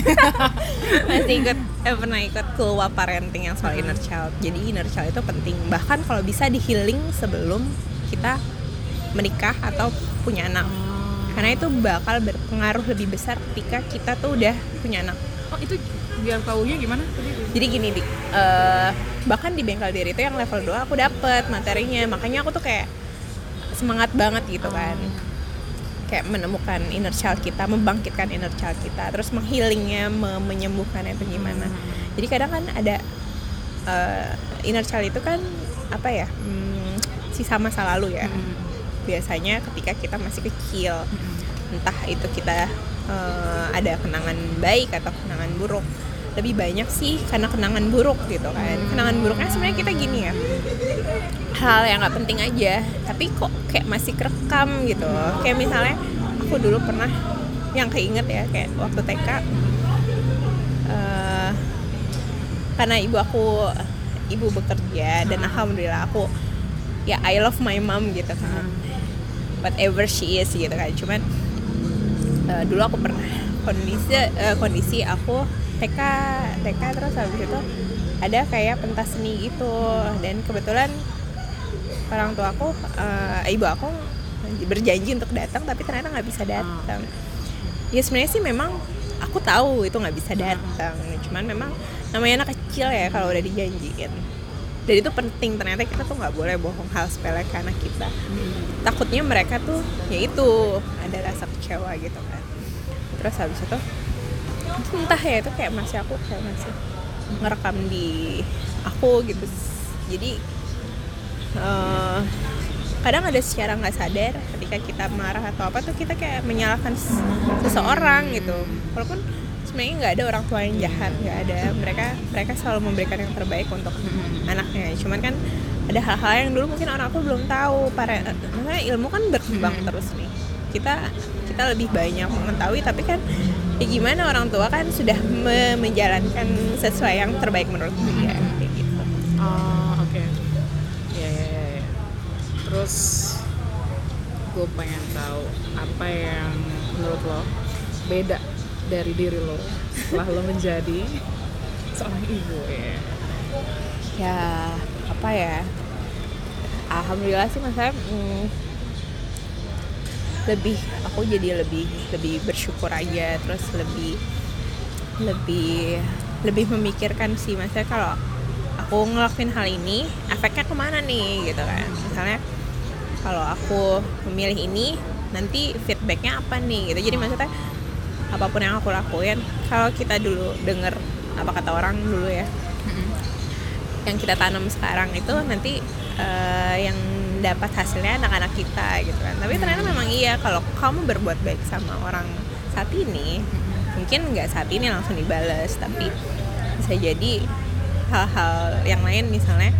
Speaker 2: masih ikut eh, pernah ikut keluar parenting yang soal inner child. Jadi inner child itu penting. Bahkan kalau bisa di healing sebelum kita menikah atau punya anak. Karena itu bakal berpengaruh lebih besar ketika kita tuh udah punya anak.
Speaker 1: Oh itu biar taunya gimana? Tadi
Speaker 2: jadi gini dik. Eh, bahkan di bengkel diri itu yang level 2 aku dapet materinya. Makanya aku tuh kayak semangat banget gitu kan kayak menemukan inner child kita membangkitkan inner child kita terus menghealingnya me- menyembuhkannya itu gimana. Jadi kadang kan ada eh, inner child itu kan apa ya hmm, sisa masa lalu ya. Biasanya ketika kita masih kecil entah itu kita eh, ada kenangan baik atau kenangan buruk lebih banyak sih karena kenangan buruk gitu kan. Kenangan buruknya sebenarnya kita gini ya hal yang nggak penting aja tapi kok kayak masih kerekam gitu. Kayak misalnya aku dulu pernah yang keinget ya kayak waktu TK eh, karena ibu aku ibu bekerja dan alhamdulillah aku ya I love my mom gitu kan. Whatever she is gitu kan. Cuman eh, dulu aku pernah kondisi eh, kondisi aku TK TK terus habis itu ada kayak pentas seni gitu. Dan kebetulan orang tua aku eh, ibu aku berjanji untuk datang tapi ternyata nggak bisa datang. Ya sebenarnya sih memang aku tahu itu nggak bisa datang. Cuman memang namanya anak kecil ya kalau udah dijanjiin. Dan itu penting ternyata kita tuh nggak boleh bohong hal sepele ke anak kita. Takutnya mereka tuh ya itu ada rasa kecewa gitu kan. Terus habis itu entah ya itu kayak masih aku kayak masih ngerekam di aku gitu. Jadi eh, kadang ada secara nggak sadar ketika kita marah atau apa tuh kita kayak menyalahkan seseorang gitu. Walaupun sebenarnya nggak ada orang tua yang jahat nggak ada. Mereka mereka selalu memberikan yang terbaik untuk anaknya. Cuman kan ada hal-hal yang dulu mungkin orang tua belum tahu. Para makanya ilmu kan berkembang terus nih. Kita kita lebih banyak mengetahui tapi kan ya gimana orang tua kan sudah me- menjalankan sesuai yang terbaik menurut dia kayak gitu
Speaker 1: Oh, oke. Iya, iya, iya. iya. Terus gue pengen tahu apa yang menurut lo beda dari diri lo setelah lo menjadi seorang ibu ya
Speaker 2: ya apa ya alhamdulillah sih mas saya mm, lebih aku jadi lebih lebih bersyukur aja terus lebih lebih lebih memikirkan sih mas saya kalau aku ngelakuin hal ini efeknya ke mana nih gitu kan. Misalnya kalau aku memilih ini nanti feedbacknya apa nih gitu. Jadi maksudnya apa pun yang aku lakuin kalau kita dulu denger apa kata orang dulu ya yang kita tanam sekarang itu nanti eh, yang dapat hasilnya anak-anak kita gitu kan. Tapi ternyata memang iya kalau kamu berbuat baik sama orang saat ini mungkin nggak saat ini langsung dibales tapi bisa jadi hal-hal yang lain misalnya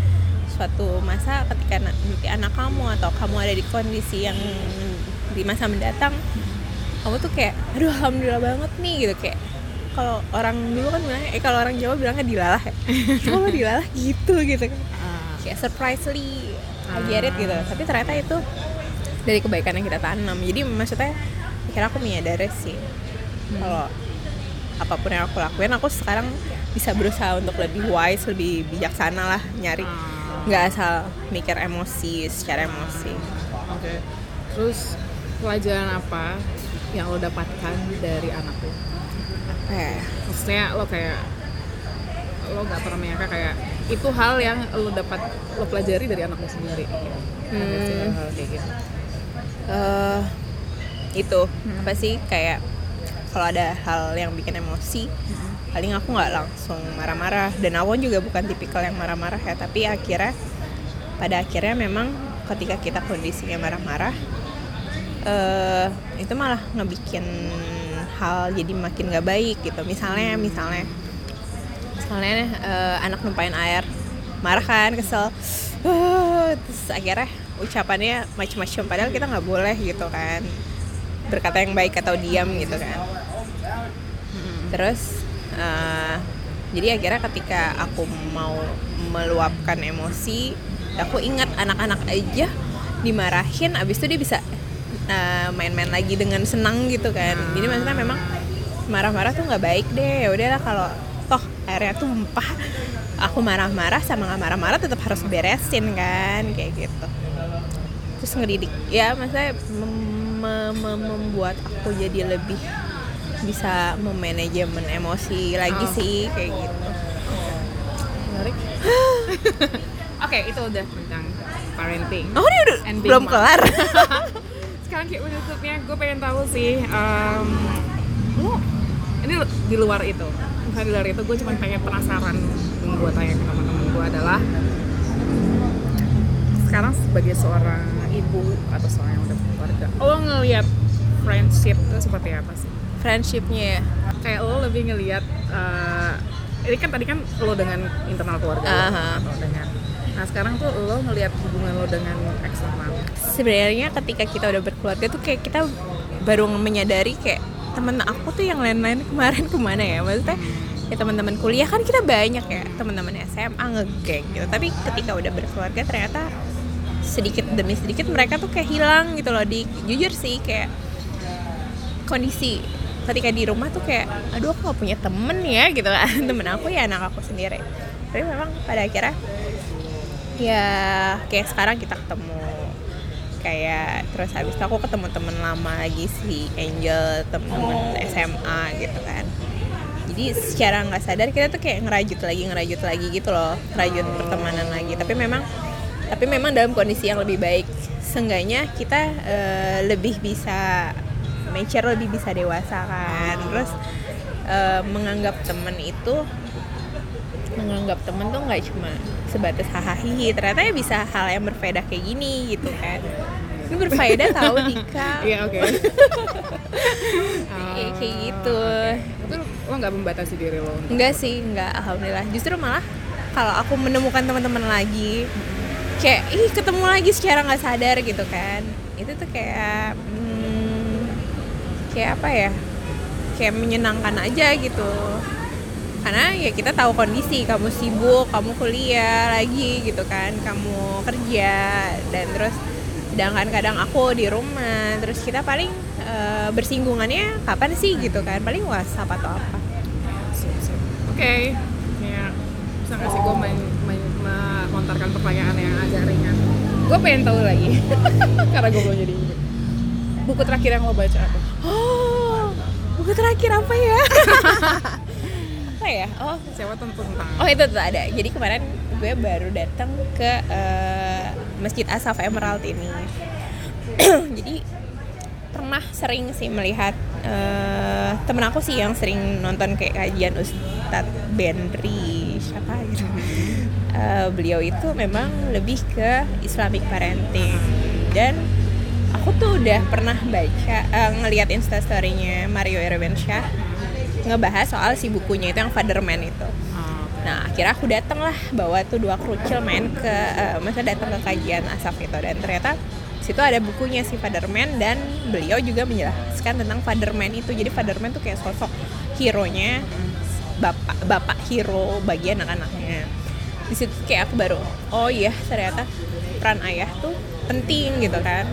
Speaker 2: suatu masa ketika anak kamu atau kamu ada di kondisi yang di masa mendatang kamu tuh kayak aduh alhamdulillah banget nih gitu. Kayak kalau orang dulu kan bilang eh kalau orang Jawa bilangnya dilalah ya. Cuma dilalah gitu gitu kan. Kayak surprisingly I get it gitu. Tapi ternyata itu dari kebaikan yang kita tanam. Jadi maksudnya akhirnya aku menyadari sih kalau apa pun yang aku lakuin aku sekarang bisa berusaha untuk lebih wise lebih bijaksana lah nyari nggak asal mikir emosi secara emosi.
Speaker 1: Oke. Terus pelajaran apa yang lo dapatkan dari anak lo?
Speaker 2: Apa ya
Speaker 1: maksudnya lo kayak lo nggak pernah menyangka kayak itu hal yang lo dapat lo pelajari dari anak lo sendiri. Ada sih
Speaker 2: Hmm.
Speaker 1: hal kayak gitu.
Speaker 2: Eh itu. Apa sih? Kayak kalau ada hal yang bikin emosi paling aku nggak langsung marah-marah. Dan aku juga bukan tipikal yang marah-marah ya tapi akhirnya pada akhirnya memang ketika kita kondisinya marah-marah eh itu malah ngebikin hal jadi makin nggak baik gitu. Misalnya misalnya misalnya eh, anak numpain air. Marah kan kesel. "Uh," terus akhirnya ucapannya macam-macam padahal kita nggak boleh gitu kan. Berkata yang baik atau diam gitu kan. Terus eh, jadi akhirnya ketika aku mau meluapkan emosi aku ingat anak-anak aja dimarahin abis itu dia bisa main-main lagi dengan senang gitu kan. Jadi maksudnya memang marah-marah tuh nggak baik deh. Ya udahlah kalau airnya tumpah aku marah-marah sama nggak marah-marah tetap harus beresin kan kayak gitu terus ngedidik ya maksudnya mem- mem- mem- membuat aku jadi lebih bisa memanajemen emosi lagi
Speaker 1: Oh.
Speaker 2: sih kayak gitu
Speaker 1: menarik oke itu udah tentang parenting
Speaker 2: oh ini udah
Speaker 1: And
Speaker 2: belum
Speaker 1: mom.
Speaker 2: kelar
Speaker 1: sekarang kayak menutupnya gue pengen tahu sih em, lo ini di luar itu bukan luar itu gue cuma pengen penasaran yang gue tanya ke teman-teman gue adalah sekarang sebagai seorang ibu atau seorang yang udah berkeluarga lo ngelihat friendship itu seperti apa sih?
Speaker 2: Friendshipnya ya?
Speaker 1: Kayak lo lebih ngelihat eh, ini kan tadi kan lo dengan internal keluarga lo,
Speaker 2: Aha.
Speaker 1: atau dengan nah sekarang tuh lo ngelihat hubungan lo dengan eksternal.
Speaker 2: Sebenarnya ketika kita udah berkeluarga tuh kayak kita baru menyadari kayak temen aku tuh yang lain-lain kemarin ke mana ya? Maksudnya ya teman-teman kuliah kan kita banyak ya teman-teman SMA ngegeng gitu. Tapi ketika udah berkeluarga ternyata sedikit demi sedikit mereka tuh kayak hilang gitu loh. Di jujur sih kayak kondisi ketika di rumah tuh kayak aduh aku gak punya temen ya gitu kan. Temen aku ya anak aku sendiri. Tapi memang pada akhirnya ya kayak sekarang kita ketemu kayak terus habis itu aku ketemu temen lama lagi si Angel temen-temen SMA gitu kan. Jadi secara nggak sadar kita tuh kayak ngerajut lagi ngerajut lagi gitu loh ngerajut pertemanan lagi. Tapi memang tapi memang dalam kondisi yang lebih baik. Seenggaknya kita eh, lebih bisa mature lebih bisa dewasa kan. Terus eh, menganggap temen itu menganggap temen tuh nggak cuma sebatas hahaha ternyata ya bisa hal yang berfaedah kayak gini gitu kan. Ini berfaedah tahu Dika.
Speaker 1: Iya oke.
Speaker 2: Kayak kayak gitu.
Speaker 1: itu lo nggak membatasi diri lo
Speaker 2: enggak sih enggak alhamdulillah. Justru malah kalau aku menemukan teman-teman lagi kayak ih ketemu lagi secara nggak sadar gitu kan. Itu tuh kayak hmm, kayak apa ya? Kayak menyenangkan aja gitu karena ya kita tahu kondisi kamu sibuk kamu kuliah lagi gitu kan kamu kerja dan terus sedangkan kadang aku di rumah terus kita paling eh, bersinggungannya kapan sih gitu kan paling WhatsApp atau apa.
Speaker 1: Oke, ya bisa nggak sih gue main, main melontarkan pertanyaan yang agak ringan? Gue pengen tahu lagi, karena gue belum jadi ingat. Buku terakhir yang lo baca apa?
Speaker 2: oh buku terakhir apa ya apa ya oh
Speaker 1: tentu tentang
Speaker 2: Oh itu tuh ada. Jadi kemarin gue baru datang ke eh, Masjid Asaf Emerald ini. Jadi pernah sering sih melihat eh, temen aku sih yang sering nonton kayak kajian Ustadz Benri siapa gitu. Eh, beliau itu memang lebih ke Islamic parenting dan aku tuh udah pernah baca eh, ngelihat instastorynya Mario Irwansyah ngebahas soal si bukunya itu yang Fatherman itu.
Speaker 1: Ah,
Speaker 2: Nah, akhirnya aku datang lah bawa tuh dua kerucil main ke eh, maksudnya datang ke kajian Asaf itu dan ternyata situ ada bukunya si Fatherman dan beliau juga menjelaskan tentang Fatherman itu. Jadi Fatherman tuh kayak sosok hero-nya bapak bapak hero bagi anak-anaknya. Di situ kayak aku baru oh iya ternyata peran ayah tuh penting gitu kan.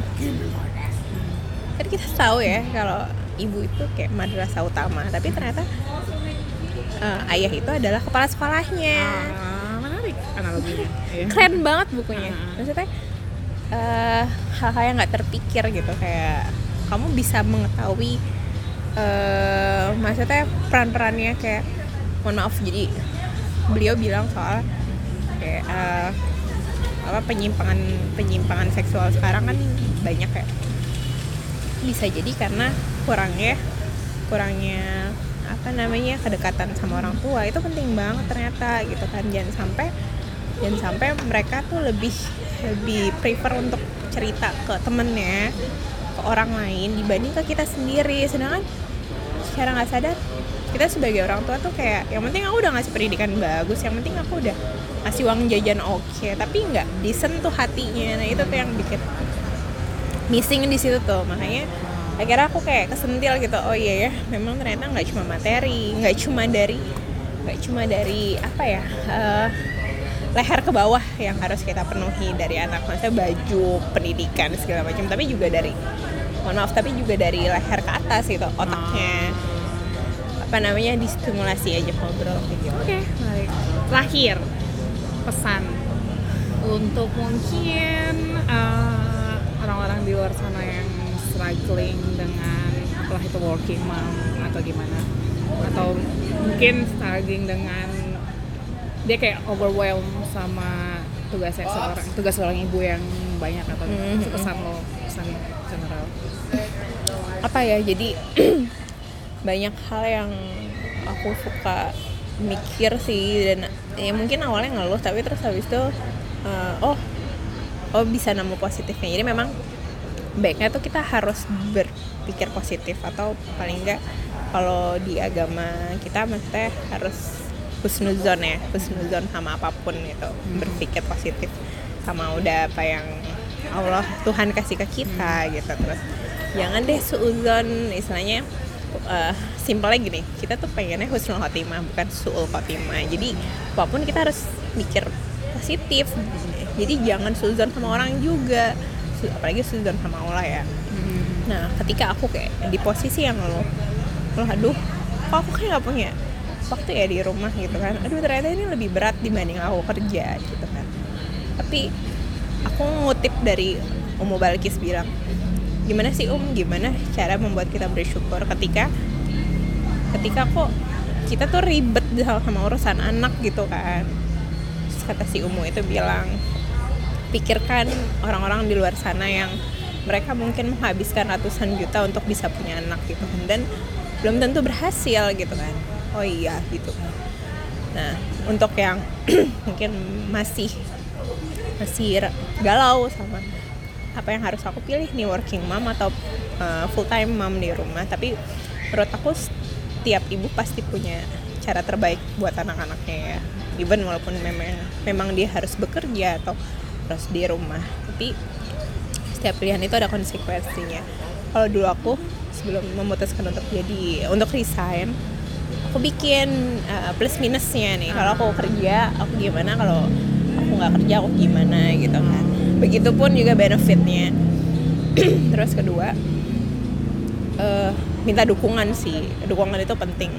Speaker 2: Kan kita tahu ya kalau ibu itu kayak madrasah utama, tapi ternyata eh, ayah itu adalah kepala sekolahnya.
Speaker 1: ah, menarik analoginya. Iya.
Speaker 2: Keren banget bukunya.
Speaker 1: Hmm.
Speaker 2: Maksudnya eh, hal-hal yang nggak terpikir gitu kayak kamu bisa mengetahui eh maksudnya peran-perannya kayak mohon maaf jadi beliau bilang soal kayak eh, apa penyimpangan penyimpangan seksual sekarang kan banyak ya bisa jadi karena kurangnya kurangnya apa namanya kedekatan sama orang tua. Itu penting banget ternyata gitu kan. Jangan sampai jangan sampai mereka tuh lebih lebih prefer untuk cerita ke temennya ke orang lain dibanding ke kita sendiri. Sedangkan secara nggak sadar kita sebagai orang tua tuh kayak yang penting aku udah ngasih pendidikan bagus yang penting aku udah ngasih uang jajan oke. Tapi nggak disentuh hatinya. Nah itu tuh yang bikin missing di situ tuh. Makanya akhirnya aku kayak kesentil gitu. Oh iya ya memang ternyata nggak cuma materi nggak cuma dari nggak cuma dari apa ya eh, leher ke bawah yang harus kita penuhi dari anak maksudnya baju pendidikan segala macam tapi juga dari mohon maaf tapi juga dari leher ke atas gitu otaknya. Apa namanya distimulasi aja ngobrol gitu
Speaker 1: Oke, menarik. Terakhir, pesan untuk mungkin eh, orang-orang di luar sana yang struggling dengan apalah itu working mom atau gimana? Atau mungkin struggling dengan dia kayak overwhelmed sama tugasnya seorang tugas seorang ibu yang banyak atau
Speaker 2: Mhm.
Speaker 1: itu pesan lo pesan general.
Speaker 2: Apa ya jadi banyak hal yang aku suka mikir sih dan ya mungkin awalnya ngeluh tapi terus habis itu eh, oh oh bisa nemu positifnya. Jadi memang baiknya tuh kita harus berpikir positif atau paling enggak kalau di agama kita maksudnya harus husnuzon ya husnuzon sama apa pun gitu. Berpikir positif sama udah apa yang Allah Tuhan kasih ke kita gitu. Terus jangan deh suuzon istilahnya uh, simpelnya gini kita tuh pengennya husnul khotimah bukan suul khotimah. Jadi apa pun kita harus mikir positif jadi jangan suuzon sama orang juga. Apalagi suuzon sama Allah ya. Nah ketika aku kayak di posisi yang lo lo aduh kok aku kayak gak punya waktu ya di rumah gitu kan. Aduh ternyata ini lebih berat dibanding aku kerja gitu kan. Tapi aku ngutip dari Umu Balkis bilang gimana sih Um gimana cara membuat kita bersyukur ketika ketika kok kita tuh ribet sama urusan anak gitu kan? Terus kata si Umu itu bilang pikirkan orang-orang di luar sana yang mereka mungkin menghabiskan ratusan juta untuk bisa punya anak gitu. Kan dan belum tentu berhasil gitu kan. Oh iya gitu. Nah untuk yang mungkin masih masih galau sama apa yang harus aku pilih nih working mom atau full time mom di rumah. Tapi menurut aku setiap ibu pasti punya cara terbaik buat anak-anaknya ya. Even walaupun memang memang dia harus bekerja atau harus di rumah. Tapi setiap pilihan itu ada konsekuensinya. Kalau dulu aku sebelum memutuskan untuk jadi untuk resign aku bikin uh, plus minusnya nih. Kalau aku kerja aku gimana? Kalau aku nggak kerja aku gimana gitu kan. Begitupun juga benefitnya. Terus kedua eh, minta dukungan sih. Dukungan itu penting.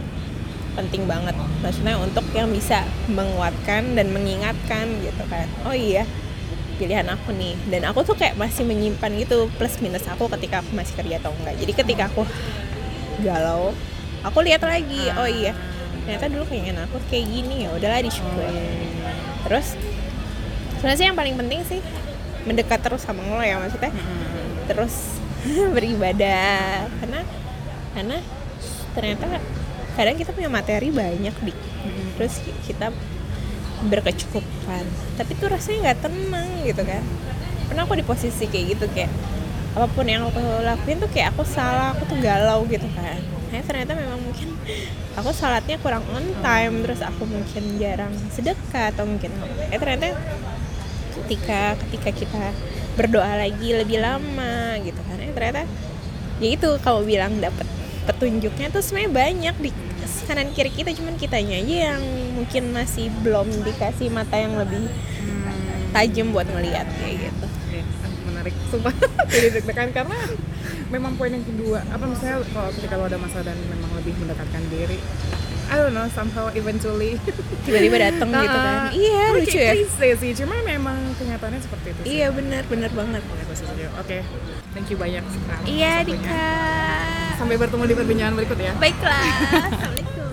Speaker 2: Penting banget. Maksudnya untuk yang bisa menguatkan dan mengingatkan gitu kan. Oh iya pilihan aku nih. Dan aku tuh kayak masih menyimpan gitu plus minus aku ketika aku masih kerja atau enggak. Jadi ketika aku galau aku lihat lagi oh iya ternyata dulu keinginan aku kayak gini ya udahlah disyukurin terus sebenarnya sih yang paling penting sih mendekat terus sama Allah ya maksudnya. Terus beribadah. Karena karena ternyata kadang kita punya materi banyak di terus kita berkecukupan. Tapi tuh rasanya nggak tenang gitu kan. Pernah aku di posisi kayak gitu kayak apa pun yang aku lakuin tuh kayak aku salah aku tuh galau gitu kan. Nah, ternyata memang mungkin aku salatnya kurang on time terus aku mungkin jarang sedekah atau mungkin eh ternyata ketika ketika kita berdoa lagi lebih lama gitu kan. Eh ternyata ya itu kamu bilang dapat petunjuknya tuh sebenarnya banyak di kanan kiri kita cuman kitanya aja yang mungkin masih belum dikasih mata yang lebih tajam buat ngelihat kayak gitu.
Speaker 1: Menarik. Sumpah. Jadi deg-degan karena memang poin yang kedua apa misalnya kalau ketika lo ada masalah dan memang lebih mendekatkan diri I don't know somehow eventually.
Speaker 2: Tiba-tiba dateng gitu kan.
Speaker 1: Nah,
Speaker 2: iya lucu ya.
Speaker 1: sih cuma memang kenyataannya seperti itu sih.
Speaker 2: iya benar benar banget.
Speaker 1: Oke. Oke, thank you banyak sekarang
Speaker 2: iya. Dika
Speaker 1: Sampai bertemu di perbincangan berikut ya.
Speaker 2: baiklah assalamualaikum